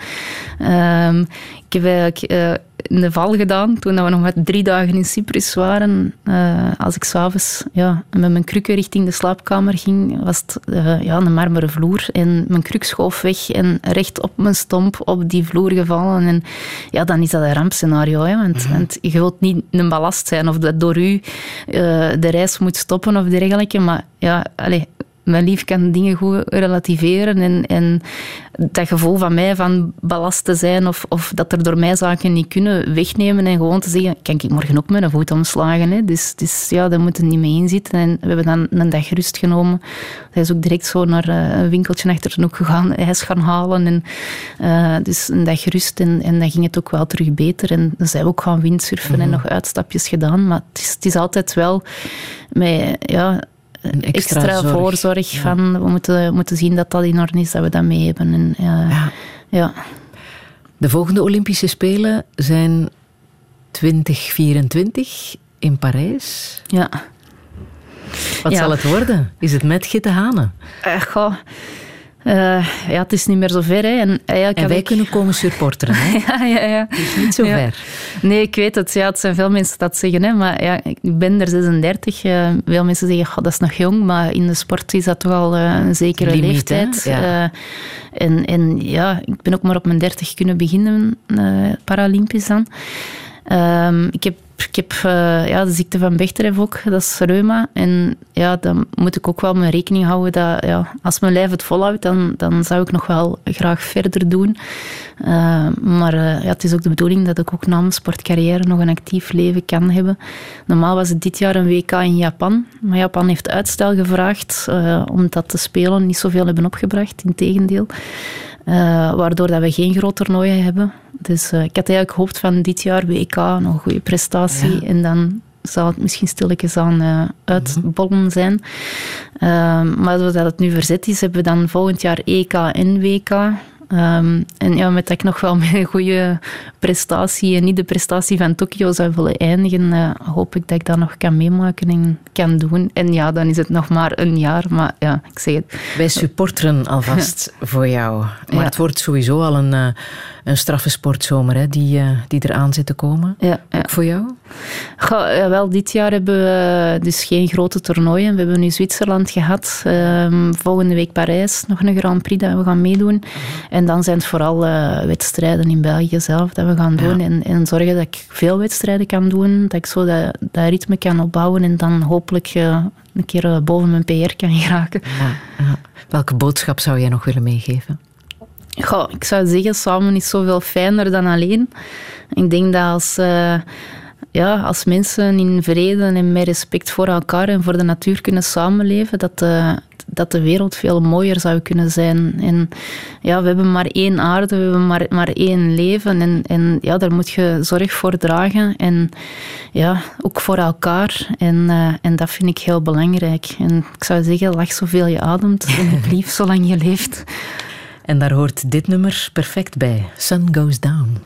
Um, ik heb eigenlijk uh, een val gedaan toen we nog maar drie dagen in Cyprus waren. Uh, als ik s'avonds ja, met mijn krukken richting de slaapkamer ging, was het ja, een marmeren vloer. En mijn kruk schoof weg en recht op mijn stomp op die vloer gevallen. En ja, dan is dat een rampscenario. Hè? Want, mm. want je wilt niet een ballast zijn of dat door u de reis moet stoppen of dergelijke. Maar ja, allez, mijn lief kan dingen goed relativeren en, en dat gevoel van mij van ballast te zijn of, of dat er door mij zaken niet kunnen wegnemen en gewoon te zeggen, kan ik morgen ook met een voet omslagen. Hè? Dus, dus ja, daar moet het niet mee inzitten. En we hebben dan een dag rust genomen. Hij is ook direct zo naar eh, een winkeltje achter de hoek gegaan, ijs gaan halen. En, uh, dus een dag rust en, en dan ging het ook wel terug beter. En dan zijn we ook gaan windsurfen en nog uitstapjes gedaan. Maar het is, het is altijd wel met... Ja, een extra, extra zorg. voorzorg ja. van we moeten, moeten zien dat dat in orde is, dat we dat mee hebben. En, ja. ja. De volgende Olympische Spelen zijn 2024 in Parijs. Ja. Wat ja. zal het worden? Is het met Gitte Hanen? Uh, goh. Uh, ja, het is niet meer zo ver. Hè. En, en wij ik... kunnen komen supporteren. Hè? ja, ja, ja. Het is niet zo ja. ver. Nee, ik weet het. Ja, het zijn veel mensen dat zeggen. Hè. Maar ja, ik ben er 36. Uh, veel mensen zeggen, oh, dat is nog jong. Maar in de sport is dat toch al uh, een zekere Limiet, leeftijd. Ja. en, en ja, ik ben ook maar op mijn 30 kunnen beginnen, Paralympisch dan. Um, ik heb ik heb uh, ja, de ziekte van Bechterew ook, dat is reuma. En ja, dan moet ik ook wel mijn rekening houden dat ja, als mijn lijf het volhoudt, dan, dan zou ik nog wel graag verder doen. Uh, maar uh, ja, het is ook de bedoeling dat ik ook na mijn sportcarrière nog een actief leven kan hebben. Normaal was het dit jaar een WK in Japan. Maar Japan heeft uitstel gevraagd, omdat de Spelen niet zoveel hebben opgebracht, in tegendeel. waardoor dat we geen groot toernooien hebben. Dus uh, ik had eigenlijk gehoopt van dit jaar WK nog een goede prestatie. Ja. En dan zal het misschien stilletjes aan uh, uitbollen zijn. Ehm, maar doordat het nu verzet is, hebben we dan volgend jaar EK en WK. Um, en ja, met dat ik nog wel met een goede prestatie en niet de prestatie van Tokio zou willen eindigen, uh, hoop ik dat ik dat nog kan meemaken en kan doen. En ja, dan is het nog maar een jaar, maar ja, ik zeg het. Wij supporteren alvast voor jou. Maar Ja. het wordt sowieso al een, eh, een straffe sportzomer hè, die, eh, die eraan zit te komen. Ja, Ook voor jou? Goh, ja, wel, dit jaar hebben we dus geen grote toernooien. We hebben nu Zwitserland gehad. Ehm, volgende week Parijs, nog een Grand Prix dat we gaan meedoen. En dan zijn het vooral eh, wedstrijden in België zelf dat we gaan doen. En, en zorgen dat ik veel wedstrijden kan doen. Dat ik zo dat, dat ritme kan opbouwen. En dan hopelijk eh, een keer boven mijn PR kan geraken. Ja, ja. Welke boodschap zou jij nog willen meegeven? Ik zou zeggen, samen is zoveel fijner dan alleen. Ik denk dat als, eh, ja, als mensen in vrede en met respect voor elkaar en voor de natuur kunnen samenleven, dat, eh, dat de wereld veel mooier zou kunnen zijn. En ja, we hebben maar één aarde, we hebben maar, maar één leven. En, en ja, daar moet je zorg voor dragen. En ja, ook voor elkaar. En, eh, en dat vind ik heel belangrijk. En ik zou zeggen, lach zoveel je ademt en lief zolang je leeft. En daar hoort dit nummer perfect bij. Sun Goes Down.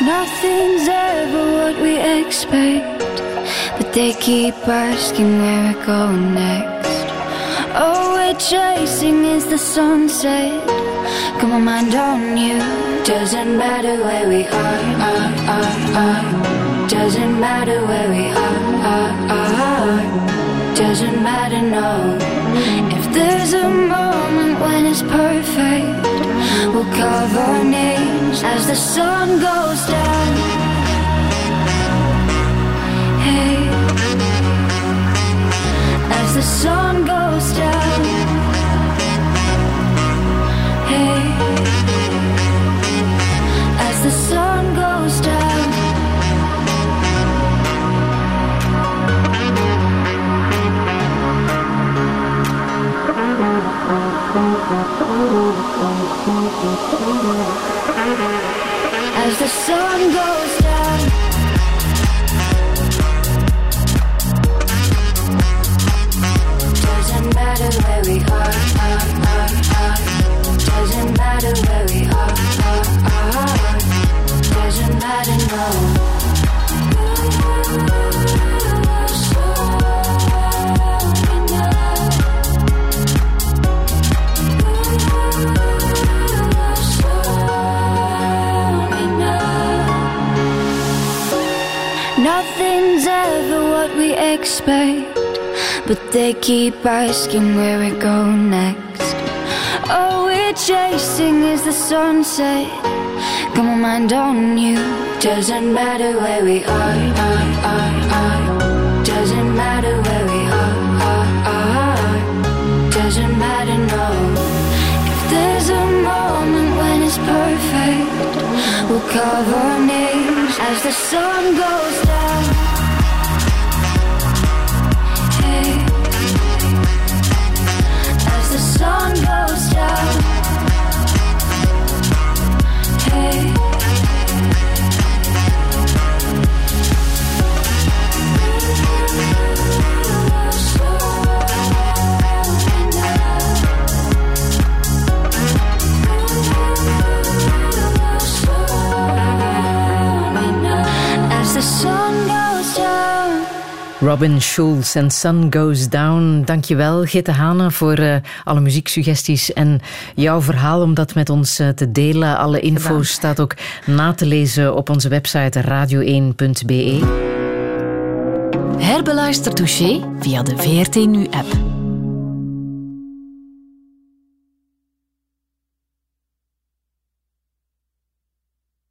Nothing's ever what we expect, but they keep asking where we're going next. We're chasing is the sunset. Got my mind on you. Doesn't matter where we are, are, are, are. Doesn't matter where we are, are, are. Doesn't matter, no. If there's a moment when it's perfect, we'll carve our names as the sun goes down. Hey, the sun goes down. Hey, as the sun goes down. As the sun goes down. Matter where we are, are, are, are. Doesn't matter where we are, are, are. Doesn't matter, no. Nothing's ever what we expect, but they keep asking where we go next. All we're chasing is the sunset. Got my mind on you. Doesn't matter where we are, are, are, are. Doesn't matter where we are, are, are. Doesn't matter, no. If there's a moment when it's perfect, we'll carve our names as the sun goes down. Goes down. Hey. Robin Schulz en Sun Goes Down. Dankjewel, Gitte Hane, voor eh, alle muzieksuggesties en jouw verhaal om dat met ons eh, te delen. Alle info Gedaan. staat ook na te lezen op onze website radio1.be. Herbeluister Touché via de VRT Nu app.